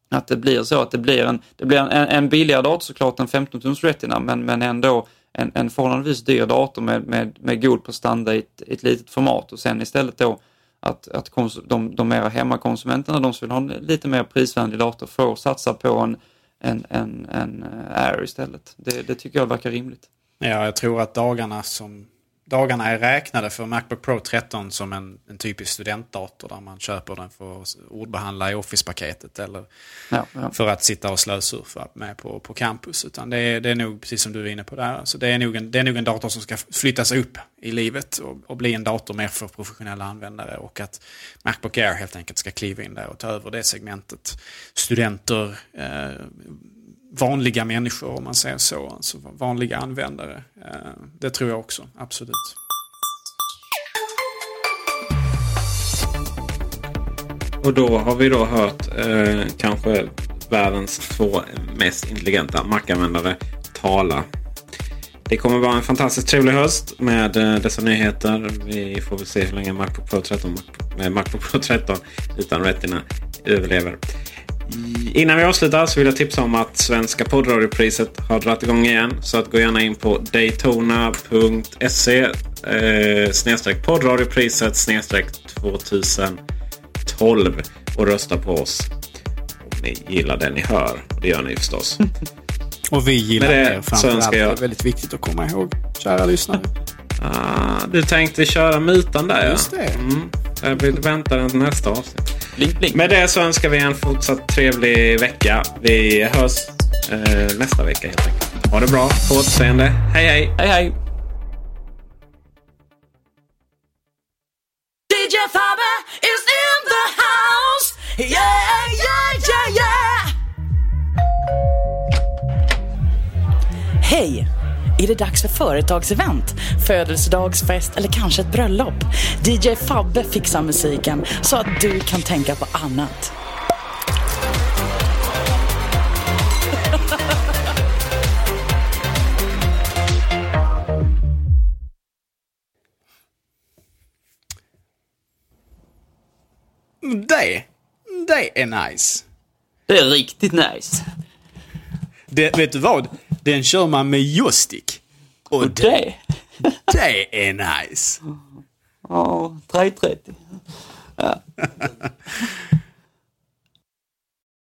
att det blir så att det blir en, det blir en, en billigare dator såklart än 15-tums Retina men, men ändå en, en förhållandevis dyr dator med, med, med god prestanda i ett, ett litet format och sen istället då att, att de, de mera hemmakonsumenterna, de som vill ha en lite mer prisvänlig dator, får satsa på en, en, en, en Air istället. Det, det tycker jag verkar rimligt. Ja, jag tror att dagarna som dagarna är räknade för Macbook Pro 13 som en, en typisk studentdator där man köper den för att ordbehandla i Office-paketet eller Ja, ja. för att sitta och slösurfa med på, på campus. Utan det är, det är nog, precis som du är inne på där, så det är, nog en, det är nog en dator som ska flyttas upp i livet och, och bli en dator mer för professionella användare. Och att Macbook Air helt enkelt ska kliva in där och ta över det segmentet. Studenter, eh, vanliga människor om man säger så, alltså vanliga användare. Eh, det tror jag också, absolut. Och då har vi då hört eh, kanske världens två mest intelligenta Mac-användare tala. Det kommer vara en fantastiskt trevlig höst med eh, dessa nyheter. Vi får väl se hur länge Macbook Pro 13, Mac, eh, Macbook Pro 13 utan Retina överlever. Innan vi avslutar så vill jag tipsa om att Svenska poddradiopriset har dragit igång igen. Så att gå gärna in på daytona.se eh, snedstreck poddradiopriset snedstreck 2012 och rösta på oss. Om ni gillar det ni hör. Det gör ni förstås. Och vi gillar Med det er så framför allt. önskar Det jag- är väldigt viktigt att komma ihåg, kära lyssnare. Ah, du tänkte köra mutan där Just det. Mm. Jag vill vänta den till nästa avsnitt. Blink, blink. Med det så önskar vi en fortsatt trevlig vecka. Vi hörs eh, nästa vecka helt enkelt. Ha det bra. På återseende. Hej hej! Hej, hej! DJ Fabbe is in the house. Yeah, Är det dags för företagsevent, födelsedagsfest eller kanske ett bröllop? DJ Fabbe fixar musiken så att du kan tänka på annat. Det, det är nice. Det är riktigt nice. Det, vet du vad? Den kör man med joystick. Och, Och det? det är nice. Ja, 330.